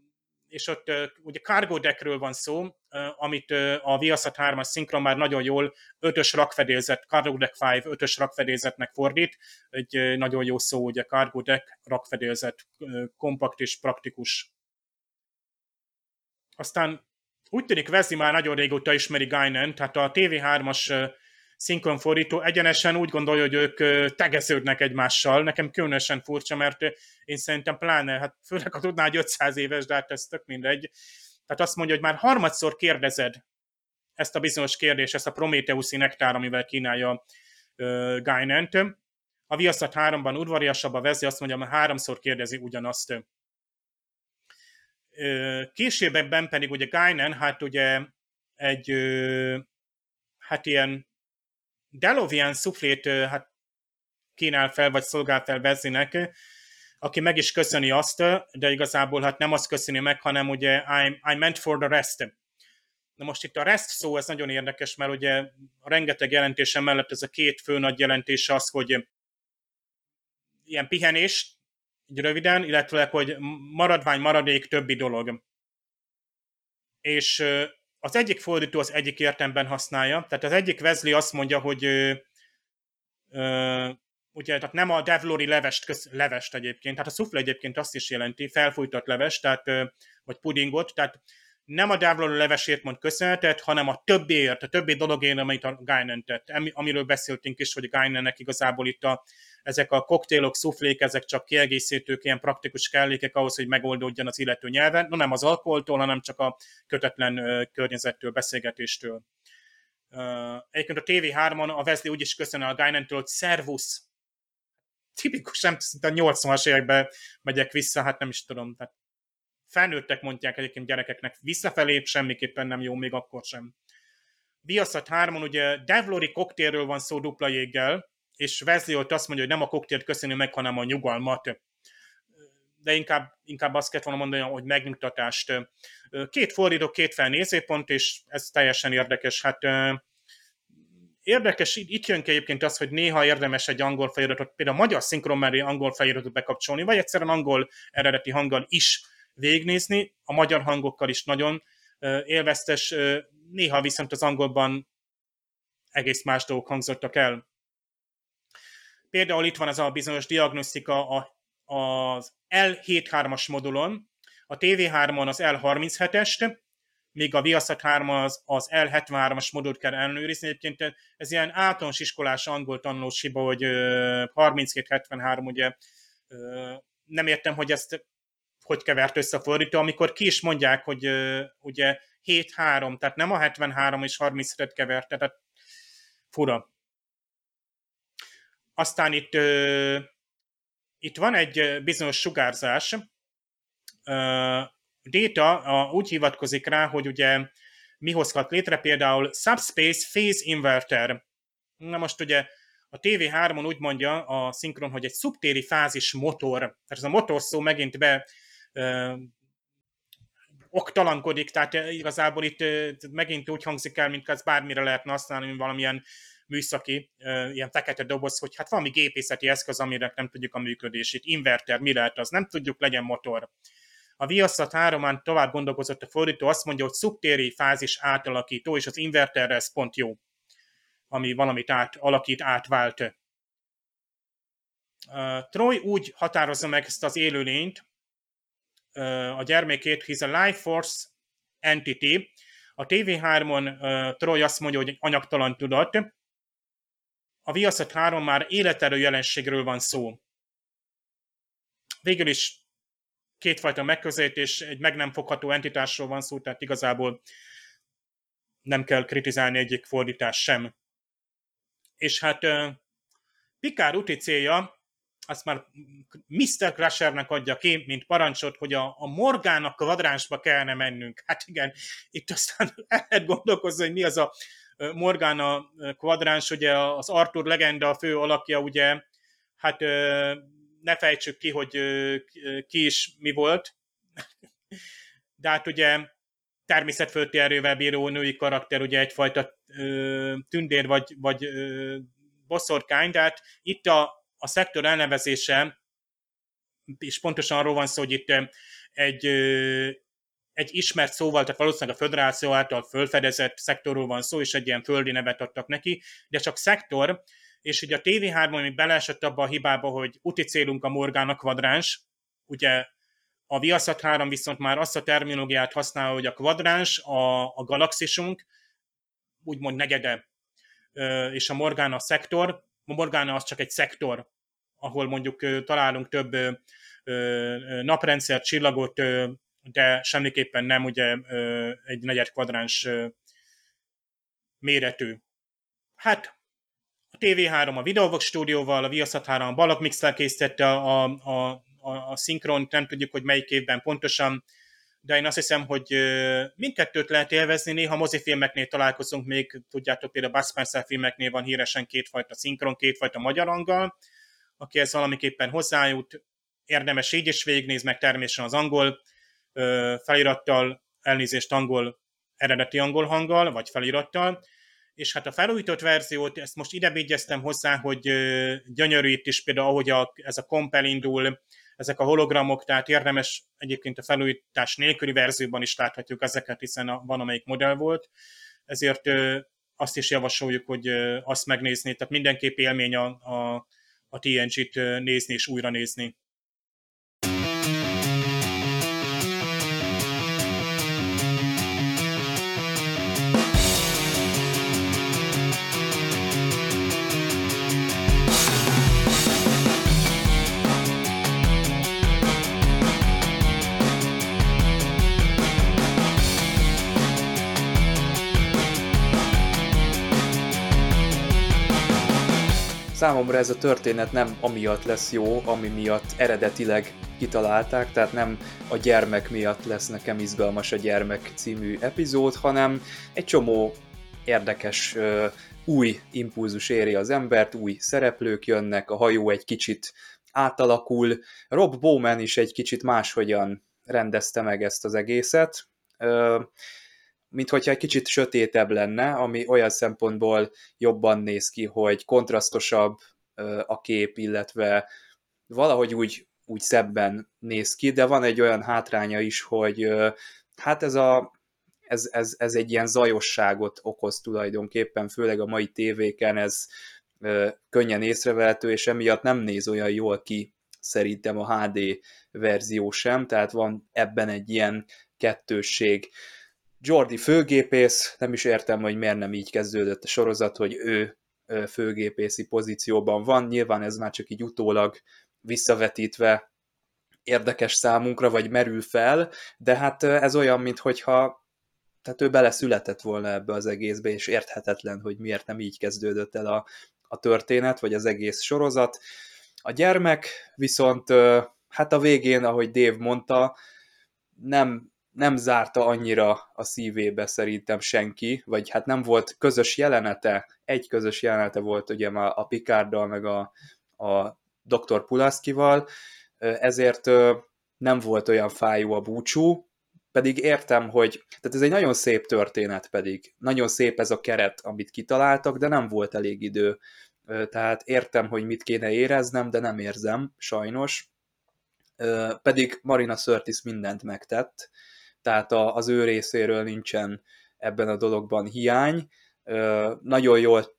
Speaker 4: és ott ugye cargo deckről van szó, amit a Viaszat 3-as szinkron már nagyon jól ötös rakfedélzet, cargo deck 5 ötös rakfedélzetnek fordít, egy nagyon jó szó, ugye cargo deck, rakfedélzet, kompakt és praktikus. Aztán úgy tűnik Vezi már nagyon régóta ismeri Guinan, tehát a TV3-as szinkronfordító egyenesen úgy gondolja, hogy ők tegeződnek egymással. Nekem különösen furcsa, mert én szerintem pláne, hát főleg ha tudná, hogy 500 éves, de hát ez tök mindegy. Tehát azt mondja, hogy már harmadszor kérdezed ezt a bizonyos kérdést, ezt a Prometheuszi nektár, amivel kínálja uh, Guinant. A Viaszat 3-ban udvariasabb a vezi, azt mondja, hogy háromszor kérdezi ugyanazt. Későbbekben pedig ugye Guinan, hát ugye egy hát ilyen Delovian szuflét hát kínál fel, vagy szolgál fel Vezinek, aki meg is köszöni azt, de igazából hát nem azt köszöni meg, hanem ugye I'm, I meant for the rest. Na most itt a rest szó, ez nagyon érdekes, mert ugye rengeteg jelentése mellett ez a két fő nagy jelentés az, hogy ilyen pihenés, így röviden, illetve hogy maradvány, maradék, többi dolog. És az egyik fordító az egyik értemben használja, tehát az egyik Wesley azt mondja, hogy ugye, tehát nem a devlori levest, köz, levest egyébként, tehát a szufle egyébként azt is jelenti, felfújtott levest, tehát, vagy pudingot, tehát nem a devlori levesért mond köszönetet, hanem a többiért, a többi dologért, amit a Guinan tett, amiről beszéltünk is, hogy Guinannek igazából itt a, ezek a koktélok, szuflék, ezek csak kiegészítők, ilyen praktikus kellékek ahhoz, hogy megoldódjon az illető nyelven, no nem az alkoholtól, hanem csak a kötetlen környezettől, beszélgetéstől. Egyébként a TV3-on a Wesley úgy is köszön a Guinantől, hogy szervusz, tipikus, nem a 80-as években megyek vissza, hát nem is tudom, tehát felnőttek mondják egyébként gyerekeknek visszafelé, semmiképpen nem jó, még akkor sem. Viaszat 3-on ugye Devlori koktélről van szó dupla jéggel, és Wesley ott azt mondja, hogy nem a koktélt köszönő meg, hanem a nyugalmat. De inkább, inkább azt kellett volna mondani, hogy megnyugtatást. Két fordító, két felnézőpont, és ez teljesen érdekes. Hát érdekes, itt jön ki egyébként az, hogy néha érdemes egy angol feliratot, például a magyar szinkron mellé angol feliratot bekapcsolni, vagy egyszerűen angol eredeti hanggal is végnézni, a magyar hangokkal is nagyon élveztes, néha viszont az angolban egész más dolgok hangzottak el. Például itt van ez a bizonyos diagnosztika az L73-as modulon, a TV3-on az L37-est, míg a Viaszat 3 az, az L73-as modult kell ellenőrizni. Egyébként ez ilyen általános iskolás angol tanulós hiba, hogy 32-73, ugye nem értem, hogy ezt hogy kevert össze a fordító, amikor ki is mondják, hogy ugye 7-3, tehát nem a 73 és 37-et keverte, tehát fura. Aztán itt, itt van egy bizonyos sugárzás. Data uh, úgy hivatkozik rá, hogy ugye mi hozhat létre, például Subspace Phase Inverter. Na most ugye a TV3-on úgy mondja a szinkron, hogy egy szubtéri fázis motor, tehát ez a motor szó megint be uh, oktalankodik, tehát igazából itt uh, megint úgy hangzik el, mint az bármire lehetne használni, mint valamilyen műszaki, ilyen fekete doboz, hogy hát valami gépészeti eszköz, amire nem tudjuk a működését. Inverter, mi lehet az? Nem tudjuk, legyen motor. A Viaszat 3 tovább gondolkozott a fordító, azt mondja, hogy szubtéri fázis átalakító, és az inverterre ez pont jó, ami valamit átalakít, átvált. Uh, Troy úgy határozza meg ezt az élőlényt, uh, a gyermekét, he's a life force entity. A TV3-on uh, Troy azt mondja, hogy anyagtalan tudat, a Viaszat 3 már életerő jelenségről van szó. Végül is kétfajta megközelítés, egy meg nem fogható entitásról van szó, tehát igazából nem kell kritizálni egyik fordítás sem. És hát Pikár úti célja, azt már Mr. Crushernek adja ki, mint parancsot, hogy a, a Morgának kvadránsba kellene mennünk. Hát igen, itt aztán el lehet gondolkozni, hogy mi az a Morgana kvadráns, ugye az Arthur legenda a fő alakja, ugye, hát ne fejtsük ki, hogy ki is mi volt, de hát ugye természetfölti erővel bíró női karakter, ugye egyfajta tündér vagy, vagy boszorkány, de hát itt a, a szektor elnevezése, és pontosan arról van szó, hogy itt egy egy ismert szóval, tehát valószínűleg a föderáció által fölfedezett szektorról van szó, és egy ilyen földi nevet adtak neki, de csak szektor, és ugye a TV3 ami beleesett abba a hibába, hogy úti célunk a Morgana kvadráns, ugye a Viaszat 3 viszont már azt a terminológiát használja, hogy a kvadráns, a, a galaxisunk, úgymond negyede, és a Morgana szektor, a Morgana az csak egy szektor, ahol mondjuk találunk több naprendszer, csillagot, de semmiképpen nem ugye egy negyed kvadráns méretű. Hát a TV3 a Videovox stúdióval, a Viaszat 3 a Balak Mixel készítette a, a, a, a szinkront, nem tudjuk, hogy melyik évben pontosan, de én azt hiszem, hogy mindkettőt lehet élvezni, néha mozifilmeknél találkozunk még, tudjátok, például Bud Spencer filmeknél van híresen kétfajta szinkron, kétfajta magyar angol, aki ez valamiképpen hozzájut, érdemes így is végignézni, meg természetesen az angol felirattal, elnézést angol, eredeti angol hanggal, vagy felirattal, és hát a felújított verziót, ezt most ide vigyeztem hozzá, hogy gyönyörű itt is például, ahogy a, ez a kompel indul, ezek a hologramok, tehát érdemes egyébként a felújítás nélküli verzióban is láthatjuk ezeket, hiszen a, van amelyik modell volt, ezért azt is javasoljuk, hogy azt megnézni, tehát mindenképp élmény a, a, a TNG-t nézni és újra nézni.
Speaker 2: Számomra ez a történet nem amiatt lesz jó, ami miatt eredetileg kitalálták, tehát nem a gyermek miatt lesz nekem izgalmas a gyermek című epizód, hanem egy csomó érdekes új impulzus éri az embert, új szereplők jönnek, a hajó egy kicsit átalakul, Rob Bowman is egy kicsit máshogyan rendezte meg ezt az egészet. Uh, mint hogyha egy kicsit sötétebb lenne, ami olyan szempontból jobban néz ki, hogy kontrasztosabb a kép, illetve valahogy úgy, úgy szebben néz ki, de van egy olyan hátránya is, hogy hát ez, a, ez, ez, ez egy ilyen zajosságot okoz tulajdonképpen, főleg a mai tévéken ez könnyen észrevehető, és emiatt nem néz olyan jól ki szerintem a HD verzió sem, tehát van ebben egy ilyen kettősség. Jordi főgépész, nem is értem, hogy miért nem így kezdődött a sorozat, hogy ő főgépészi pozícióban van, nyilván ez már csak így utólag visszavetítve érdekes számunkra, vagy merül fel, de hát ez olyan, mintha tehát ő beleszületett volna ebbe az egészbe, és érthetetlen, hogy miért nem így kezdődött el a, a történet, vagy az egész sorozat. A gyermek viszont hát a végén, ahogy Dave mondta, nem nem zárta annyira a szívébe szerintem senki, vagy hát nem volt közös jelenete, egy közös jelenete volt ugye már a Picarddal, meg a, a Dr. Pulaszkival, ezért nem volt olyan fájó a búcsú, pedig értem, hogy tehát ez egy nagyon szép történet pedig, nagyon szép ez a keret, amit kitaláltak, de nem volt elég idő, tehát értem, hogy mit kéne éreznem, de nem érzem, sajnos, pedig Marina Sörtis mindent megtett, tehát az ő részéről nincsen ebben a dologban hiány. Nagyon jól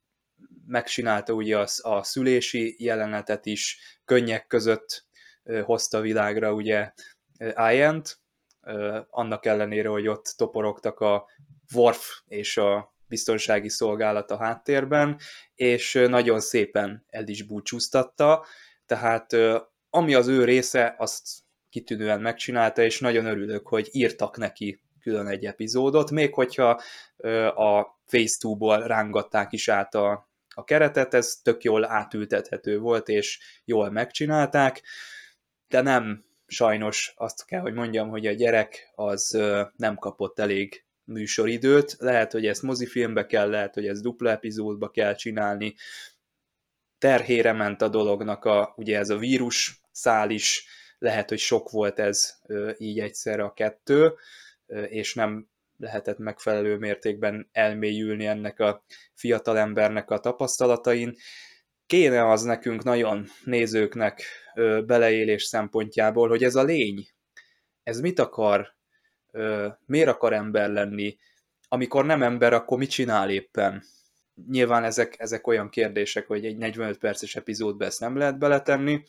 Speaker 2: megcsinálta ugye a, a szülési jelenetet is, könnyek között hozta világra ugye Iant, annak ellenére, hogy ott toporogtak a Worf és a biztonsági szolgálat a háttérben, és nagyon szépen el is búcsúztatta, tehát ami az ő része, azt kitűnően megcsinálta, és nagyon örülök, hogy írtak neki külön egy epizódot, még hogyha a Phase 2-ból rángatták is át a, a keretet, ez tök jól átültethető volt, és jól megcsinálták, de nem sajnos azt kell, hogy mondjam, hogy a gyerek az nem kapott elég műsoridőt, lehet, hogy ezt mozifilmbe kell, lehet, hogy ezt dupla epizódba kell csinálni, terhére ment a dolognak a, ugye ez a vírus szál is, lehet, hogy sok volt ez így egyszerre a kettő, és nem lehetett megfelelő mértékben elmélyülni ennek a fiatalembernek a tapasztalatain. Kéne az nekünk nagyon nézőknek beleélés szempontjából, hogy ez a lény, ez mit akar miért akar ember lenni, amikor nem ember, akkor mit csinál éppen? Nyilván ezek, ezek olyan kérdések, hogy egy 45 perces epizódba ezt nem lehet beletenni,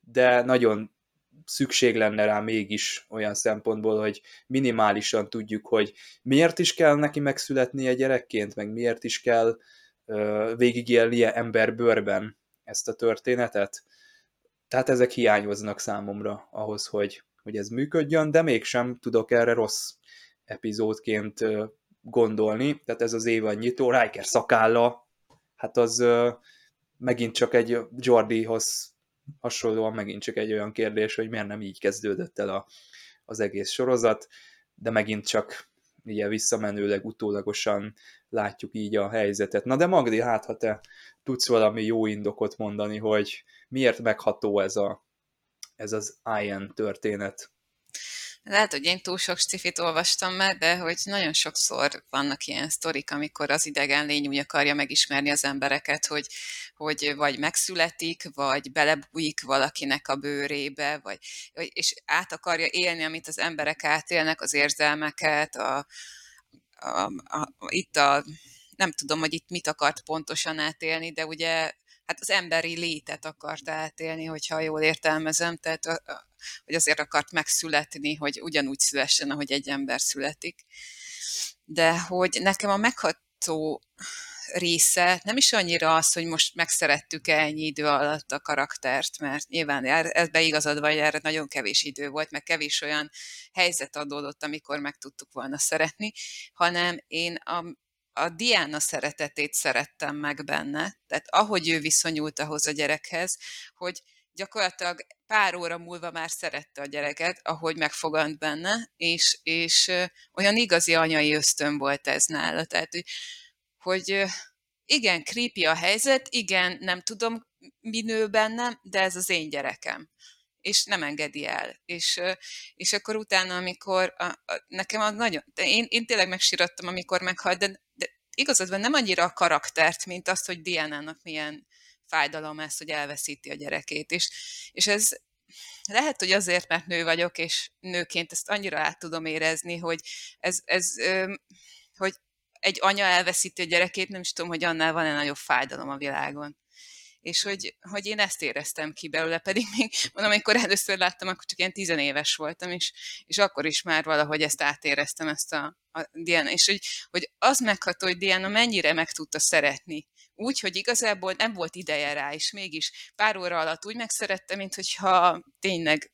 Speaker 2: de nagyon szükség lenne rá mégis olyan szempontból, hogy minimálisan tudjuk, hogy miért is kell neki megszületnie gyerekként, meg miért is kell uh, végigélnie emberbőrben ezt a történetet. Tehát ezek hiányoznak számomra ahhoz, hogy, hogy ez működjön, de mégsem tudok erre rossz epizódként gondolni. Tehát ez az évad nyitó, Riker szakálla, hát az megint csak egy Jordihoz hasonlóan megint csak egy olyan kérdés, hogy miért nem így kezdődött el a, az egész sorozat, de megint csak ugye visszamenőleg, utólagosan látjuk így a helyzetet. Na de Magdi, hát ha te tudsz valami jó indokot mondani, hogy miért megható ez, a, ez az IN történet?
Speaker 3: Lehet, hogy én túl sok cifit olvastam meg, de hogy nagyon sokszor vannak ilyen sztorik, amikor az idegen lény úgy akarja megismerni az embereket, hogy, hogy vagy megszületik, vagy belebújik valakinek a bőrébe, vagy, és át akarja élni, amit az emberek átélnek, az érzelmeket, a, a, a, itt a nem tudom, hogy itt mit akart pontosan átélni, de ugye hát az emberi létet akart átélni, hogyha jól értelmezem, tehát hogy azért akart megszületni, hogy ugyanúgy szülessen, ahogy egy ember születik. De hogy nekem a megható része nem is annyira az, hogy most megszerettük-e ennyi idő alatt a karaktert, mert nyilván ebbe igazad vagy, erre nagyon kevés idő volt, meg kevés olyan helyzet adódott, amikor meg tudtuk volna szeretni, hanem én a, a Diana szeretetét szerettem meg benne, tehát ahogy ő viszonyult ahhoz a gyerekhez, hogy gyakorlatilag pár óra múlva már szerette a gyereket, ahogy megfogant benne, és, és olyan igazi anyai ösztön volt ez nála. Tehát, hogy igen, creepy a helyzet, igen, nem tudom, mi nő bennem, de ez az én gyerekem és nem engedi el. És, és akkor utána, amikor a, a, nekem az nagyon, de én, én tényleg megsirattam, amikor meghalt, de, de igazad van, nem annyira a karaktert, mint azt, hogy Diana-nak milyen fájdalom ez, hogy elveszíti a gyerekét. És, és ez lehet, hogy azért, mert nő vagyok, és nőként ezt annyira át tudom érezni, hogy ez, ez hogy egy anya elveszíti a gyerekét, nem is tudom, hogy annál van-e nagyobb fájdalom a világon és hogy, hogy én ezt éreztem ki belőle, pedig még mondom, amikor először láttam, akkor csak ilyen tizenéves voltam, és, és akkor is már valahogy ezt átéreztem, ezt a, a Diana, és hogy, hogy az megható, hogy Diana mennyire meg tudta szeretni. Úgy, hogy igazából nem volt ideje rá, és mégis pár óra alatt úgy megszerette, mint hogyha tényleg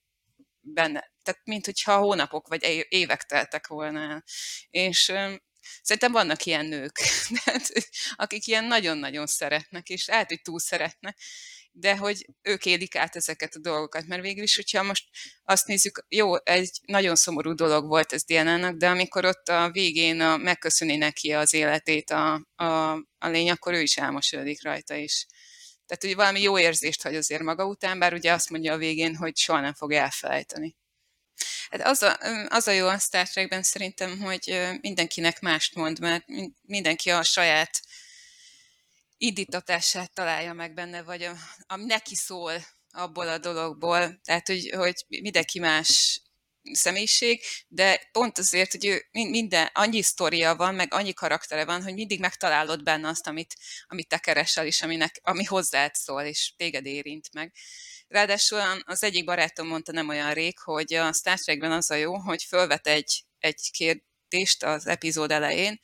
Speaker 3: benne, tehát mint hogyha hónapok vagy évek teltek volna el. És Szerintem vannak ilyen nők, akik ilyen nagyon-nagyon szeretnek, és lehet, hogy túl szeretnek, de hogy ők élik át ezeket a dolgokat, mert végül is, hogyha most azt nézzük, jó, egy nagyon szomorú dolog volt ez Diana-nak, de amikor ott a végén a, megköszöni neki az életét a, a, a lény, akkor ő is elmosődik rajta is. Tehát, hogy valami jó érzést hagy azért maga után, bár ugye azt mondja a végén, hogy soha nem fog elfelejteni. Hát az a, az a jó a Star Trekben szerintem, hogy mindenkinek mást mond, mert mindenki a saját indítatását találja meg benne, vagy a, a neki szól abból a dologból, tehát hogy, hogy mindenki más személyiség, de pont azért, hogy ő minden, annyi sztoria van, meg annyi karaktere van, hogy mindig megtalálod benne azt, amit, amit te keresel, és aminek, ami hozzád szól, és téged érint meg. Ráadásul az egyik barátom mondta nem olyan rég, hogy a Star Trekben az a jó, hogy fölvet egy, egy kérdést az epizód elején,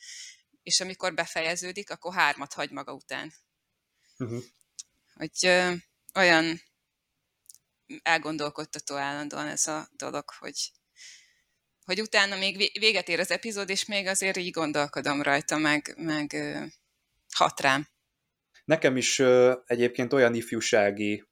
Speaker 3: és amikor befejeződik, akkor hármat hagy maga után. Uh-huh. Hogy ö, olyan elgondolkodtató állandóan ez a dolog, hogy, hogy utána még véget ér az epizód, és még azért így gondolkodom rajta, meg, meg hat rám.
Speaker 2: Nekem is egyébként olyan ifjúsági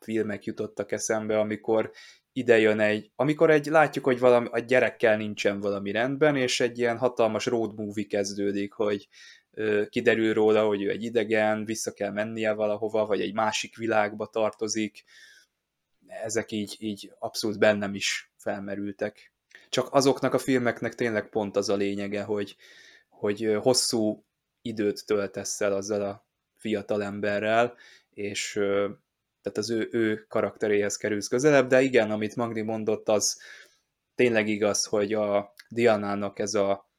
Speaker 2: filmek jutottak eszembe, amikor ide jön egy, amikor egy, látjuk, hogy valami, a gyerekkel nincsen valami rendben, és egy ilyen hatalmas road movie kezdődik, hogy ö, kiderül róla, hogy ő egy idegen, vissza kell mennie valahova, vagy egy másik világba tartozik. Ezek így, így abszolút bennem is felmerültek. Csak azoknak a filmeknek tényleg pont az a lényege, hogy, hogy hosszú időt töltesz el azzal a fiatal emberrel, és tehát az ő, ő karakteréhez kerülsz közelebb, de igen, amit Magni mondott, az, tényleg igaz, hogy a Dianának ez a,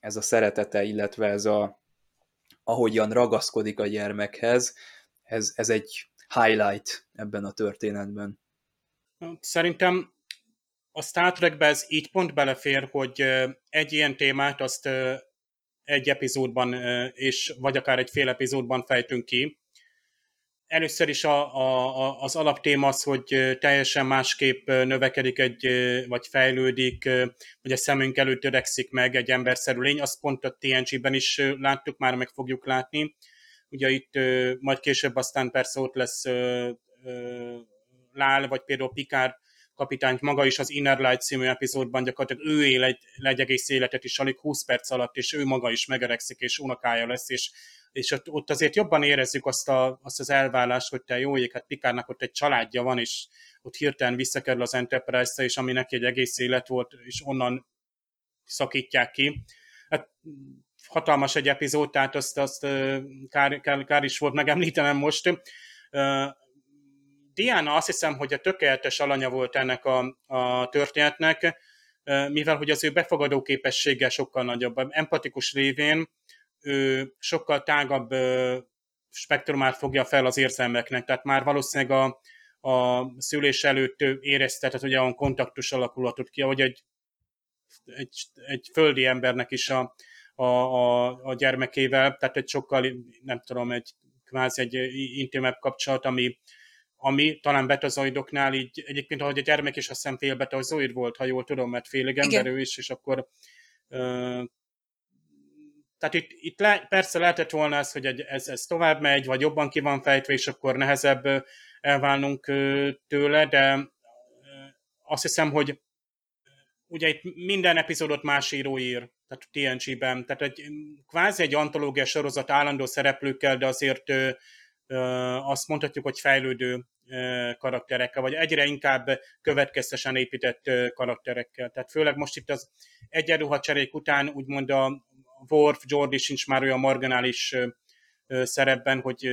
Speaker 2: ez a szeretete, illetve ez a, ahogyan ragaszkodik a gyermekhez, ez, ez egy highlight ebben a történetben.
Speaker 4: Szerintem a Star Trekbe ez így pont belefér, hogy egy ilyen témát azt egy epizódban, és vagy akár egy fél epizódban fejtünk ki. Először is a, a, az alaptéma az, hogy teljesen másképp növekedik egy, vagy fejlődik, vagy a szemünk előtt törekszik meg egy emberszerű lény. Azt pont a TNG-ben is láttuk, már meg fogjuk látni. Ugye itt majd később aztán persze ott lesz Lál, vagy például Picard kapitányt maga is az Inner Light című epizódban gyakorlatilag ő él egy, egy egész életet is alig 20 perc alatt, és ő maga is megerekszik, és unokája lesz, és, és ott, ott azért jobban érezzük azt, a, azt az elvállást, hogy te jó ég, hát Pikárnak ott egy családja van, és ott hirtelen visszakerül az Enterprise-ra, és ami neki egy egész élet volt, és onnan szakítják ki. Hát hatalmas egy epizód, tehát azt, azt kár, kár, kár is volt megemlítenem most. Diana azt hiszem, hogy a tökéletes alanya volt ennek a, a történetnek, mivel hogy az ő befogadó képessége sokkal nagyobb. Empatikus révén ő sokkal tágabb spektrumát fogja fel az érzelmeknek, tehát már valószínűleg a, a szülés előtt érezte, tehát ugye olyan kontaktus alakulhatott ki, ahogy egy, egy, egy földi embernek is a, a, a, a gyermekével, tehát egy sokkal, nem tudom, egy kvázi egy intimebb kapcsolat, ami, ami talán betazoidoknál így, egyébként ahogy a gyermek is azt hiszem fél betazoid volt, ha jól tudom, mert félig emberő is, és akkor uh, tehát itt, itt le, persze lehetett volna ez, hogy ez, ez tovább megy, vagy jobban ki van fejtve, és akkor nehezebb elválnunk tőle, de azt hiszem, hogy ugye itt minden epizódot más író ír, tehát TNG-ben, tehát egy, kvázi egy antológia sorozat állandó szereplőkkel, de azért azt mondhatjuk, hogy fejlődő karakterekkel, vagy egyre inkább következtesen épített karakterekkel. Tehát főleg most itt az egyenruha cserék után úgymond a Worf, Jordi sincs már olyan marginális szerepben, hogy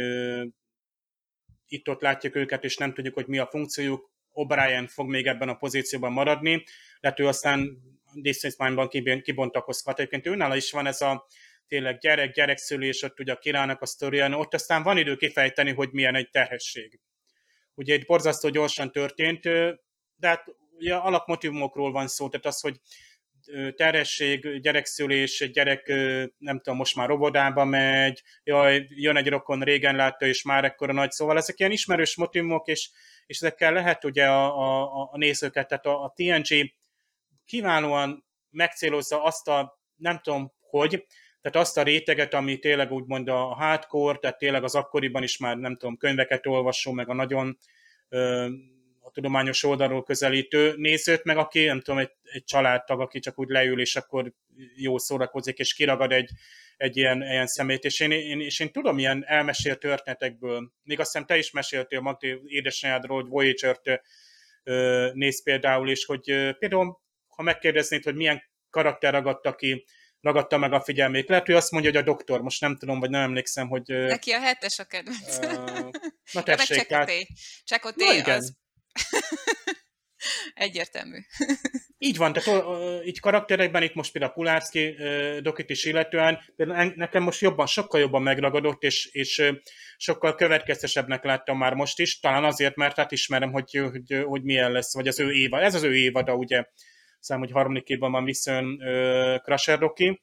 Speaker 4: itt-ott látjuk őket, és nem tudjuk, hogy mi a funkciójuk. O'Brien fog még ebben a pozícióban maradni, de ő aztán Distance Mind-ban kibontakozhat. Egyébként őnála is van ez a tényleg gyerek, gyerekszülés, ott ugye a királynak a sztorián, ott aztán van idő kifejteni, hogy milyen egy terhesség. Ugye egy borzasztó gyorsan történt, de hát ugye alapmotivumokról van szó, tehát az, hogy terhesség, gyerekszülés, gyerek, nem tudom, most már robodába megy, jaj, jön egy rokon, régen látta, és már ekkora nagy, szóval ezek ilyen ismerős motivumok, és, és ezekkel lehet ugye a, a, a nézőket, tehát a, a TNG kiválóan megcélozza azt a, nem tudom hogy, tehát azt a réteget, ami tényleg úgymond a hardcore, tehát tényleg az akkoriban is már nem tudom, könyveket olvasó, meg a nagyon ö, a tudományos oldalról közelítő nézőt, meg aki, nem tudom, egy, egy családtag, aki csak úgy leül, és akkor jó szórakozik, és kiragad egy, egy ilyen, ilyen szemét, és én, én, és én tudom ilyen elmesélt történetekből, még azt hiszem te is meséltél Magdi édesanyádról, hogy Voyager-t néz például, és hogy például, ha megkérdeznéd, hogy milyen karakter ragadta ki ragadta meg a figyelmét. Lehet, hogy azt mondja, hogy a doktor, most nem tudom, vagy nem emlékszem, hogy...
Speaker 3: Neki a hetes a kedvenc.
Speaker 4: Uh, na tessék,
Speaker 3: tehát... Csekoté, az... Egyértelmű.
Speaker 4: így van, tehát uh, így karakterekben, itt most például Pulárszki uh, dokit is illetően, nekem most jobban, sokkal jobban megragadott, és, és uh, sokkal következtesebbnek láttam már most is, talán azért, mert hát ismerem, hogy, hogy, hogy milyen lesz, vagy az ő éva. Ez az ő évada, ugye hiszem, hogy harmadik évben van visszajön Crusher Rocky,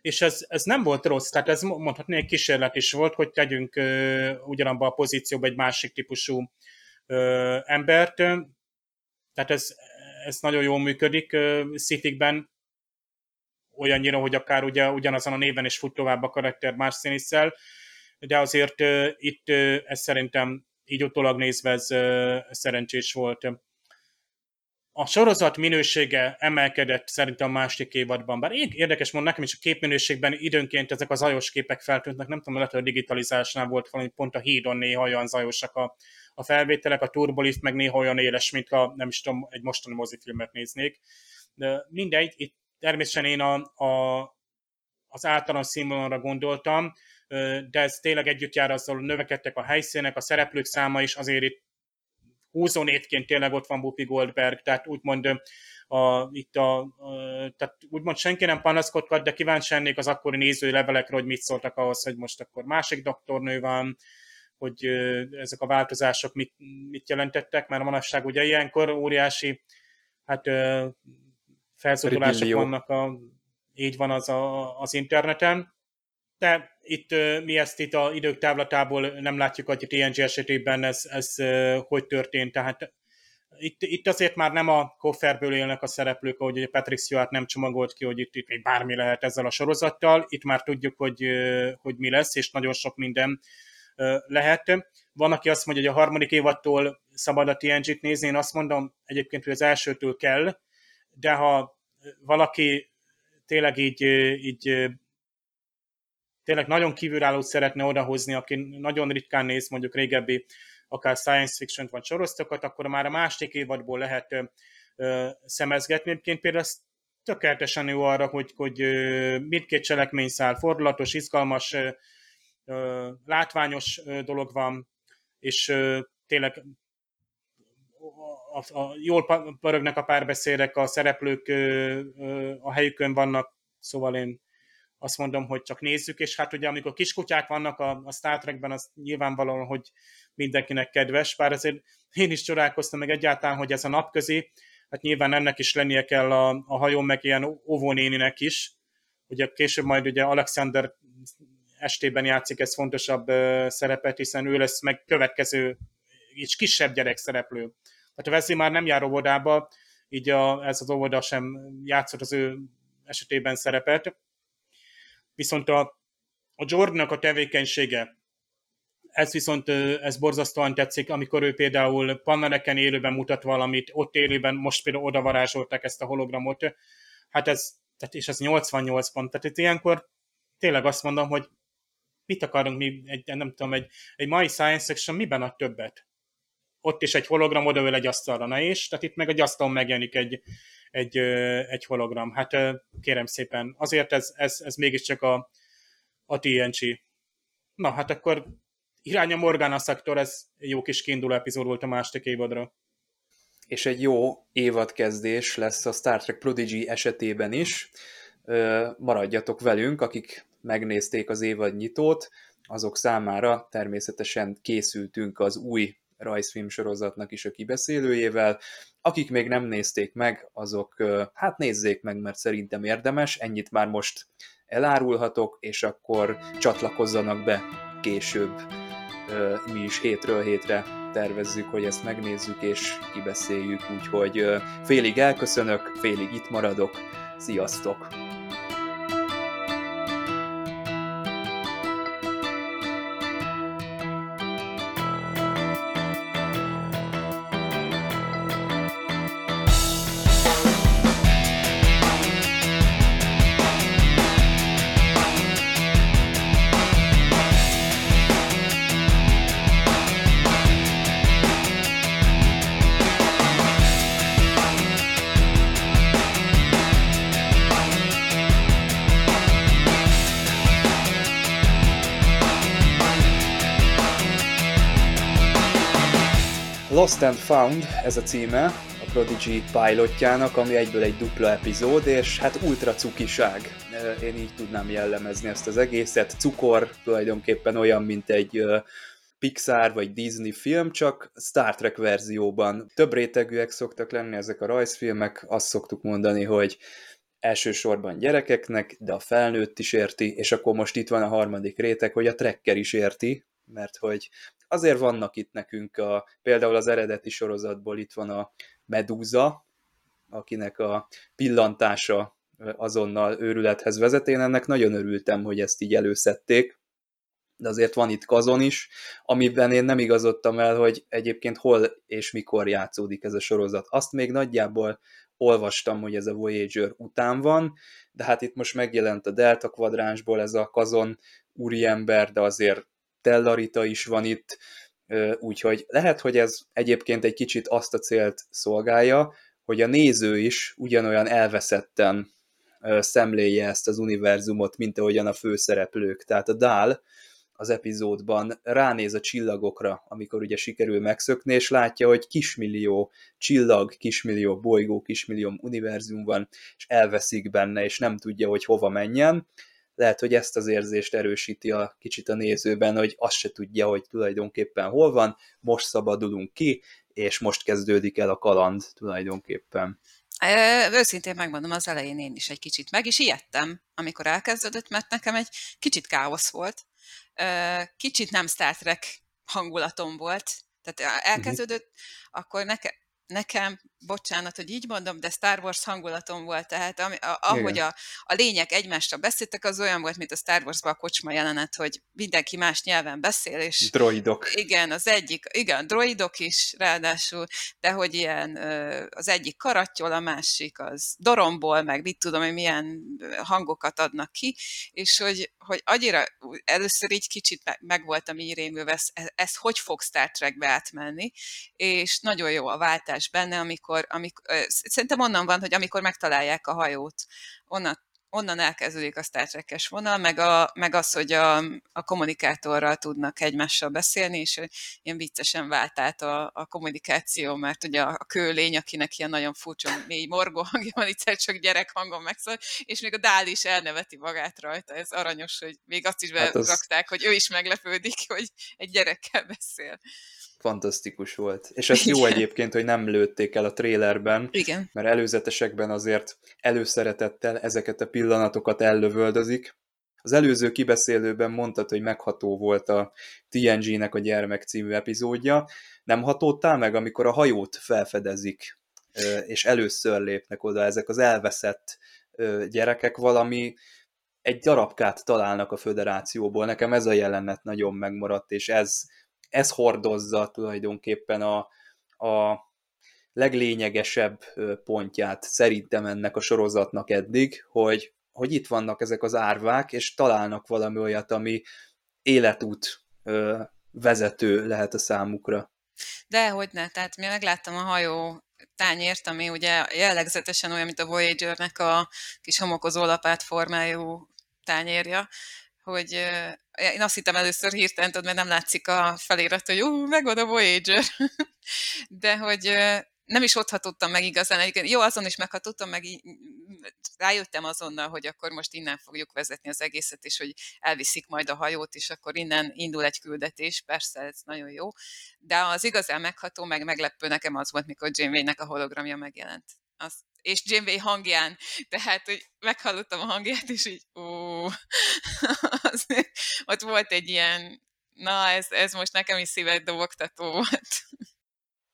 Speaker 4: és ez, ez nem volt rossz, tehát ez mondhatni egy kísérlet is volt, hogy tegyünk uh, ugyanabba a pozícióba egy másik típusú uh, embert, tehát ez, ez nagyon jól működik Szifikben, olyannyira, hogy akár ugye ugyanazon a néven is fut tovább a karakter más színésszel, de azért uh, itt uh, ez szerintem így utólag nézve ez uh, szerencsés volt a sorozat minősége emelkedett szerintem a másik évadban. Bár érdekes mond nekem is a képminőségben időnként ezek a zajos képek feltűntek, nem tudom, lehet, hogy a digitalizálásnál volt valami pont a hídon néha olyan zajosak a, a felvételek, a turbolift meg néha olyan éles, mint a, nem is tudom, egy mostani mozifilmet néznék. De mindegy, itt természetesen én a, a, az általános színvonalra gondoltam, de ez tényleg együtt jár azzal, hogy növekedtek a helyszínek, a szereplők száma is, azért itt húzónétként tényleg ott van Bupi Goldberg, tehát úgymond a, itt a, a, tehát úgymond senki nem panaszkodhat, de kíváncsi lennék az akkori nézői levelekre, hogy mit szóltak ahhoz, hogy most akkor másik doktornő van, hogy ezek a változások mit, mit jelentettek, mert manapság ugye ilyenkor óriási hát felszólalások vannak, a, így van az a, az interneten, de itt mi ezt itt a idők távlatából nem látjuk, hogy TNG esetében ez, ez hogy történt, tehát itt, itt azért már nem a kofferből élnek a szereplők, ahogy Patrick Stewart nem csomagolt ki, hogy itt, itt még bármi lehet ezzel a sorozattal. Itt már tudjuk, hogy, hogy mi lesz, és nagyon sok minden lehet. Van, aki azt mondja, hogy a harmadik évattól szabad a TNG-t nézni, én azt mondom egyébként, hogy az elsőtől kell, de ha valaki tényleg így, így tényleg nagyon kívülállót szeretne odahozni, aki nagyon ritkán néz mondjuk régebbi akár science fiction vagy sorozatokat, akkor már a másik évadból lehet ö, szemezgetni. Egyébként például ez tökéletesen jó arra, hogy, hogy mindkét cselekményszál fordulatos, izgalmas, ö, látványos dolog van, és ö, tényleg a, a, jól pörögnek a párbeszédek, a szereplők ö, ö, a helyükön vannak, szóval én azt mondom, hogy csak nézzük, és hát ugye amikor kiskutyák vannak a, a Star Trekben, az nyilvánvalóan, hogy mindenkinek kedves, bár azért én is csodálkoztam meg egyáltalán, hogy ez a napközi, hát nyilván ennek is lennie kell a, a hajón, meg ilyen óvónéninek is, ugye később majd ugye Alexander estében játszik ez fontosabb szerepet, hiszen ő lesz meg következő, így kisebb gyerek szereplő. Hát a Wesley már nem jár óvodába, így a, ez az óvoda sem játszott az ő esetében szerepet. Viszont a, a Jordannak a tevékenysége, ez viszont ez borzasztóan tetszik, amikor ő például pannereken élőben mutat valamit, ott élőben most például oda varázsolták ezt a hologramot, hát ez, tehát, és ez 88 pont, tehát itt ilyenkor tényleg azt mondom, hogy mit akarunk mi, egy, nem tudom, egy, egy mai science section miben a többet? Ott is egy hologram, oda egy asztalra, na és? Tehát itt meg egy asztalon megjelenik egy, egy, egy hologram. Hát kérem szépen, azért ez, ez, ez mégiscsak a, a TNG. Na, hát akkor irány a Morgana szektor, ez jó kis kiinduló epizód volt a második évadra.
Speaker 2: És egy jó évadkezdés lesz a Star Trek Prodigy esetében is. Maradjatok velünk, akik megnézték az évad nyitót, azok számára természetesen készültünk az új rajzfilm sorozatnak is a kibeszélőjével. Akik még nem nézték meg, azok hát nézzék meg, mert szerintem érdemes, ennyit már most elárulhatok, és akkor csatlakozzanak be később mi is hétről hétre tervezzük, hogy ezt megnézzük és kibeszéljük, úgyhogy félig elköszönök, félig itt maradok. Sziasztok! Lost and Found, ez a címe a Prodigy pilotjának, ami egyből egy dupla epizód, és hát ultra cukiság. Én így tudnám jellemezni ezt az egészet. Cukor tulajdonképpen olyan, mint egy Pixar vagy Disney film, csak Star Trek verzióban. Több rétegűek szoktak lenni ezek a rajzfilmek, azt szoktuk mondani, hogy elsősorban gyerekeknek, de a felnőtt is érti, és akkor most itt van a harmadik réteg, hogy a trekker is érti, mert hogy azért vannak itt nekünk a, például az eredeti sorozatból itt van a Medúza, akinek a pillantása azonnal őrülethez vezet. Én ennek nagyon örültem, hogy ezt így előszedték, de azért van itt kazon is, amiben én nem igazodtam el, hogy egyébként hol és mikor játszódik ez a sorozat. Azt még nagyjából olvastam, hogy ez a Voyager után van, de hát itt most megjelent a Delta kvadránsból ez a kazon úriember, de azért Tellarita is van itt, úgyhogy lehet, hogy ez egyébként egy kicsit azt a célt szolgálja, hogy a néző is ugyanolyan elveszetten szemléje ezt az univerzumot, mint ahogyan a főszereplők. Tehát a Dál az epizódban ránéz a csillagokra, amikor ugye sikerül megszökni, és látja, hogy kismillió csillag, kismillió bolygó, kismillió univerzum van, és elveszik benne, és nem tudja, hogy hova menjen. Lehet, hogy ezt az érzést erősíti a kicsit a nézőben, hogy azt se tudja, hogy tulajdonképpen hol van, most szabadulunk ki, és most kezdődik el a kaland tulajdonképpen.
Speaker 3: Őszintén megmondom, az elején én is egy kicsit meg is ijedtem, amikor elkezdődött, mert nekem egy kicsit káosz volt. Kicsit nem Star Trek hangulatom volt. Tehát mhm. elkezdődött, uh-huh. akkor nekem, nekem, bocsánat, hogy így mondom, de Star Wars hangulatom volt, tehát ami, a, ahogy a, a lények egymásra beszéltek, az olyan volt, mint a Star Wars-ban a kocsma jelenet, hogy mindenki más nyelven beszél, és...
Speaker 2: Droidok.
Speaker 3: Igen, az egyik, igen, droidok is ráadásul, de hogy ilyen az egyik karattyol, a másik az doromból, meg mit tudom, hogy milyen hangokat adnak ki, és hogy, hogy annyira először így kicsit meg voltam így rémülve, ez, ez hogy fog Star Trekbe átmenni, és nagyon jó a váltás benne, amikor, amikor szerintem onnan van, hogy amikor megtalálják a hajót, onnan onnan elkezdődik a Star Trek-es vonal, meg, a, meg az, hogy a, a kommunikátorral tudnak egymással beszélni, és ilyen viccesen vált át a, a kommunikáció, mert ugye a, a kőlény, akinek ilyen nagyon furcsa mély morgó hangja van, itt csak gyerek hangon megszól, és még a Dál is elneveti magát rajta, ez aranyos, hogy még azt is berakták, hát az... hogy ő is meglepődik, hogy egy gyerekkel beszél
Speaker 2: fantasztikus volt. És ez jó egyébként, hogy nem lőtték el a trélerben,
Speaker 3: Igen.
Speaker 2: mert előzetesekben azért előszeretettel ezeket a pillanatokat ellövöldözik. Az előző kibeszélőben mondtad, hogy megható volt a TNG-nek a Gyermek című epizódja. Nem hatódtál meg, amikor a hajót felfedezik, és először lépnek oda ezek az elveszett gyerekek valami egy darabkát találnak a föderációból. Nekem ez a jelenet nagyon megmaradt, és ez ez hordozza tulajdonképpen a, a leglényegesebb pontját szerintem ennek a sorozatnak eddig, hogy, hogy itt vannak ezek az árvák, és találnak valami olyat, ami életút vezető lehet a számukra.
Speaker 3: De hogy ne, tehát mi megláttam a hajó tányért, ami ugye jellegzetesen olyan, mint a Voyager-nek a kis homokozó lapát formájú tányérja, hogy én azt hittem először hirtelen, tudod, mert nem látszik a felirat, hogy ú, megvan a Voyager. De hogy nem is ott hatottam meg igazán. Egyébként jó, azon is meghatottam, meg rájöttem azonnal, hogy akkor most innen fogjuk vezetni az egészet, és hogy elviszik majd a hajót, és akkor innen indul egy küldetés, persze ez nagyon jó. De az igazán megható, meg meglepő nekem az volt, mikor Janeway-nek a hologramja megjelent. Azt és Janeway hangján, tehát, hogy meghallottam a hangját, és így, ó, az, ott volt egy ilyen, na, ez, ez most nekem is szívet dobogtató volt.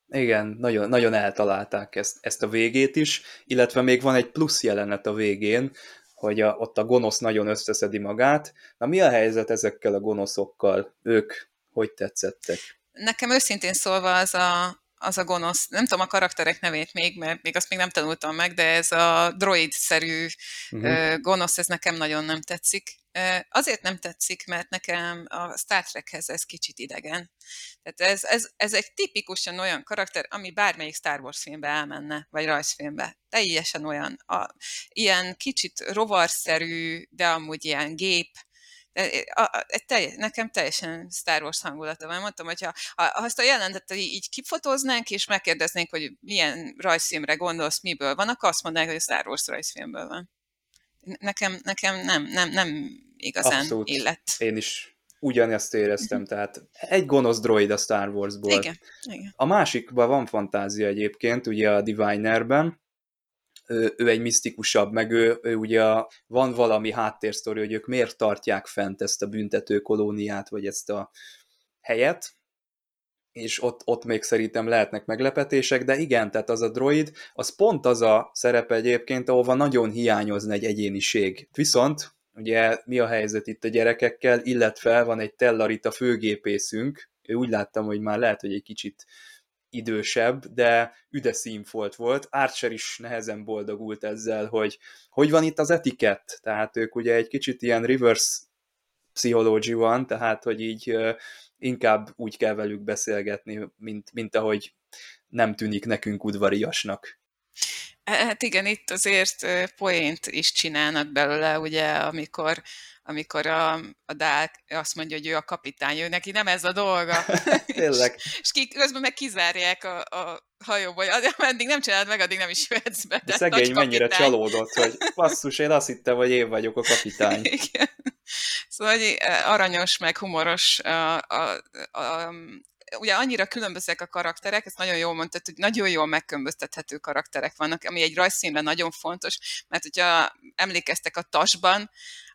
Speaker 2: Igen, nagyon, nagyon eltalálták ezt, ezt a végét is, illetve még van egy plusz jelenet a végén, hogy a, ott a gonosz nagyon összeszedi magát. Na mi a helyzet ezekkel a gonoszokkal? Ők hogy tetszettek?
Speaker 3: Nekem őszintén szólva az a, az a gonosz, nem tudom a karakterek nevét még, mert még azt még nem tanultam meg, de ez a droid-szerű uh-huh. gonosz, ez nekem nagyon nem tetszik. Azért nem tetszik, mert nekem a Star Trekhez ez kicsit idegen. Tehát ez, ez, ez egy tipikusan olyan karakter, ami bármelyik Star Wars filmbe elmenne, vagy rajzfilmbe. Teljesen olyan. A, ilyen kicsit rovarszerű, de amúgy ilyen gép, a, a, telj, nekem teljesen Star Wars hangulata van. Mondtam, hogy ha, ha azt a jelentet így kifotóznánk, és megkérdeznénk, hogy milyen rajzfilmre gondolsz, miből van, akkor azt mondanák, hogy a Star Wars rajzfilmből van. Nekem, nekem nem, nem, nem igazán Abszolút. illett.
Speaker 2: Én is ugyanezt éreztem, uh-huh. tehát egy gonosz droid a Star Warsból.
Speaker 3: Igen, igen.
Speaker 2: A másikban van fantázia egyébként, ugye a Divinerben, ő, ő egy misztikusabb, meg ő, ő ugye a, van valami háttérsztori, hogy ők miért tartják fent ezt a büntető kolóniát, vagy ezt a helyet, és ott, ott még szerintem lehetnek meglepetések, de igen, tehát az a droid, az pont az a szerepe egyébként, ahova nagyon hiányozna egy egyéniség. Viszont, ugye mi a helyzet itt a gyerekekkel, illetve van egy Tellarita főgépészünk, ő úgy láttam, hogy már lehet, hogy egy kicsit idősebb, de üde színfolt volt. Archer is nehezen boldogult ezzel, hogy hogy van itt az etikett, tehát ők ugye egy kicsit ilyen reverse psychology van, tehát hogy így inkább úgy kell velük beszélgetni, mint, mint ahogy nem tűnik nekünk udvariasnak.
Speaker 3: Hát igen, itt azért poént is csinálnak belőle, ugye, amikor amikor a, a Dál azt mondja, hogy ő a kapitány, ő neki nem ez a dolga.
Speaker 2: Tényleg.
Speaker 3: és ki, közben meg kizárják a, a hajóból, ameddig nem csinálod meg, addig nem is jöhetsz be.
Speaker 2: De szegény mennyire csalódott, hogy basszus, én azt hittem, hogy én vagyok a kapitány.
Speaker 3: Igen. Szóval hogy aranyos, meg humoros a, a, a, ugye annyira különbözőek a karakterek, ezt nagyon jól mondtad, hogy nagyon jól megkülönböztethető karakterek vannak, ami egy rajzszínben nagyon fontos, mert hogyha emlékeztek a tasban,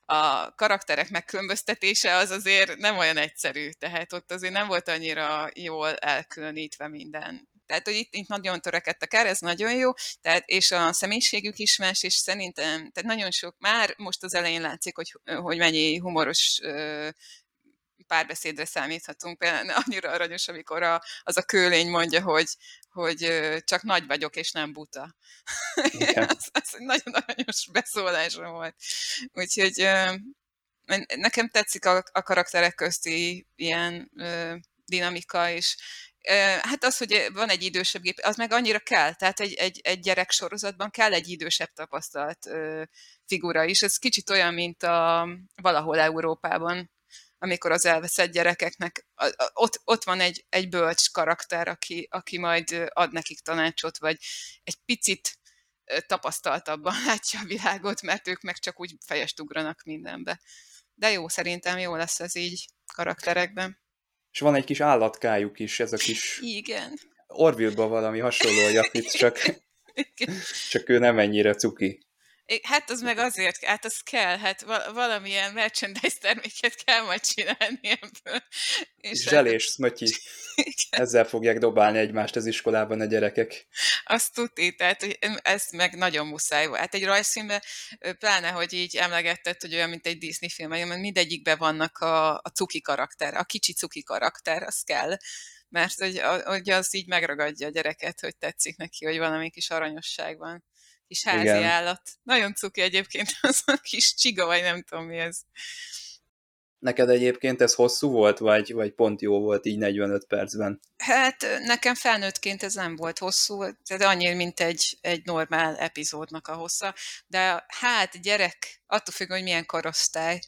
Speaker 3: a karakterek megkülönböztetése az azért nem olyan egyszerű, tehát ott azért nem volt annyira jól elkülönítve minden. Tehát, hogy itt, itt nagyon törekedtek erre, ez nagyon jó, tehát, és a személyiségük is más, és szerintem, tehát nagyon sok, már most az elején látszik, hogy, hogy mennyi humoros párbeszédre számíthatunk. Például annyira aranyos, amikor a, az a kőlény mondja, hogy, hogy csak nagy vagyok, és nem buta. az, az egy nagyon aranyos beszólása volt. Úgyhogy nekem tetszik a, a karakterek közti ilyen dinamika, és Hát az, hogy van egy idősebb gép, az meg annyira kell. Tehát egy, egy, egy gyerek sorozatban kell egy idősebb tapasztalt figura is. Ez kicsit olyan, mint a valahol Európában amikor az elveszett gyerekeknek, ott, ott van egy, egy bölcs karakter, aki, aki majd ad nekik tanácsot, vagy egy picit tapasztaltabban látja a világot, mert ők meg csak úgy fejest ugranak mindenbe. De jó, szerintem jó lesz ez így karakterekben.
Speaker 2: És van egy kis állatkájuk is, ez a kis...
Speaker 3: Igen.
Speaker 2: Orville valami hasonló a Japit, csak, csak ő nem ennyire cuki.
Speaker 3: Hát az meg azért, hát az kell, hát valamilyen merchandise terméket kell majd csinálni ebből.
Speaker 2: És Zselés, hát... szmötyi. Ezzel fogják dobálni egymást az iskolában a gyerekek.
Speaker 3: Azt tudni, tehát hogy ez meg nagyon muszáj volt. Hát egy rajzfilmben, pláne, hogy így emlegetted, hogy olyan, mint egy Disney film, mert mindegyikben vannak a, a cuki karakter, a kicsi cuki karakter, az kell mert hogy, hogy az így megragadja a gyereket, hogy tetszik neki, hogy valami kis aranyosság van kis házi Igen. állat. Nagyon cuki egyébként az a kis csiga, vagy nem tudom mi ez.
Speaker 2: Neked egyébként ez hosszú volt, vagy, vagy pont jó volt így 45 percben?
Speaker 3: Hát nekem felnőttként ez nem volt hosszú, de annyi, mint egy, egy normál epizódnak a hossza. De hát gyerek, attól függ, hogy milyen korosztály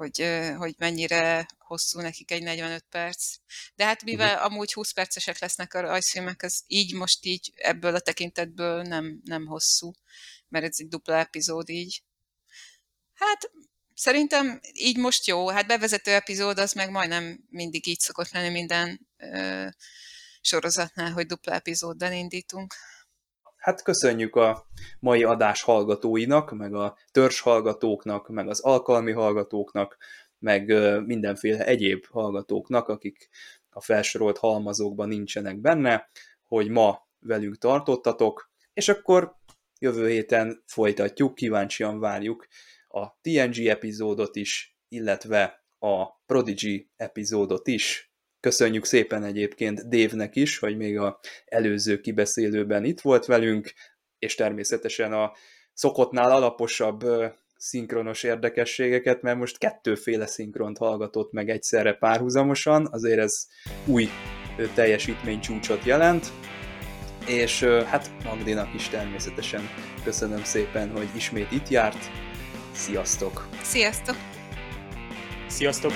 Speaker 3: hogy, hogy mennyire hosszú nekik egy 45 perc. De hát mivel uh-huh. amúgy 20 percesek lesznek a rajzfilmek, az így most így ebből a tekintetből nem, nem hosszú, mert ez egy dupla epizód így. Hát szerintem így most jó. Hát bevezető epizód az meg majdnem mindig így szokott lenni minden ö, sorozatnál, hogy dupla epizóddal indítunk.
Speaker 2: Hát köszönjük a mai adás hallgatóinak, meg a törzs hallgatóknak, meg az alkalmi hallgatóknak, meg mindenféle egyéb hallgatóknak, akik a felsorolt halmazókban nincsenek benne, hogy ma velünk tartottatok, és akkor jövő héten folytatjuk, kíváncsian várjuk a TNG epizódot is, illetve a Prodigy epizódot is, Köszönjük szépen egyébként Dévnek is, hogy még a előző kibeszélőben itt volt velünk, és természetesen a szokottnál alaposabb szinkronos érdekességeket, mert most kettőféle szinkront hallgatott meg egyszerre párhuzamosan, azért ez új teljesítménycsúcsot jelent, és hát Magdinak is természetesen köszönöm szépen, hogy ismét itt járt. Sziasztok!
Speaker 3: Sziasztok!
Speaker 4: Sziasztok!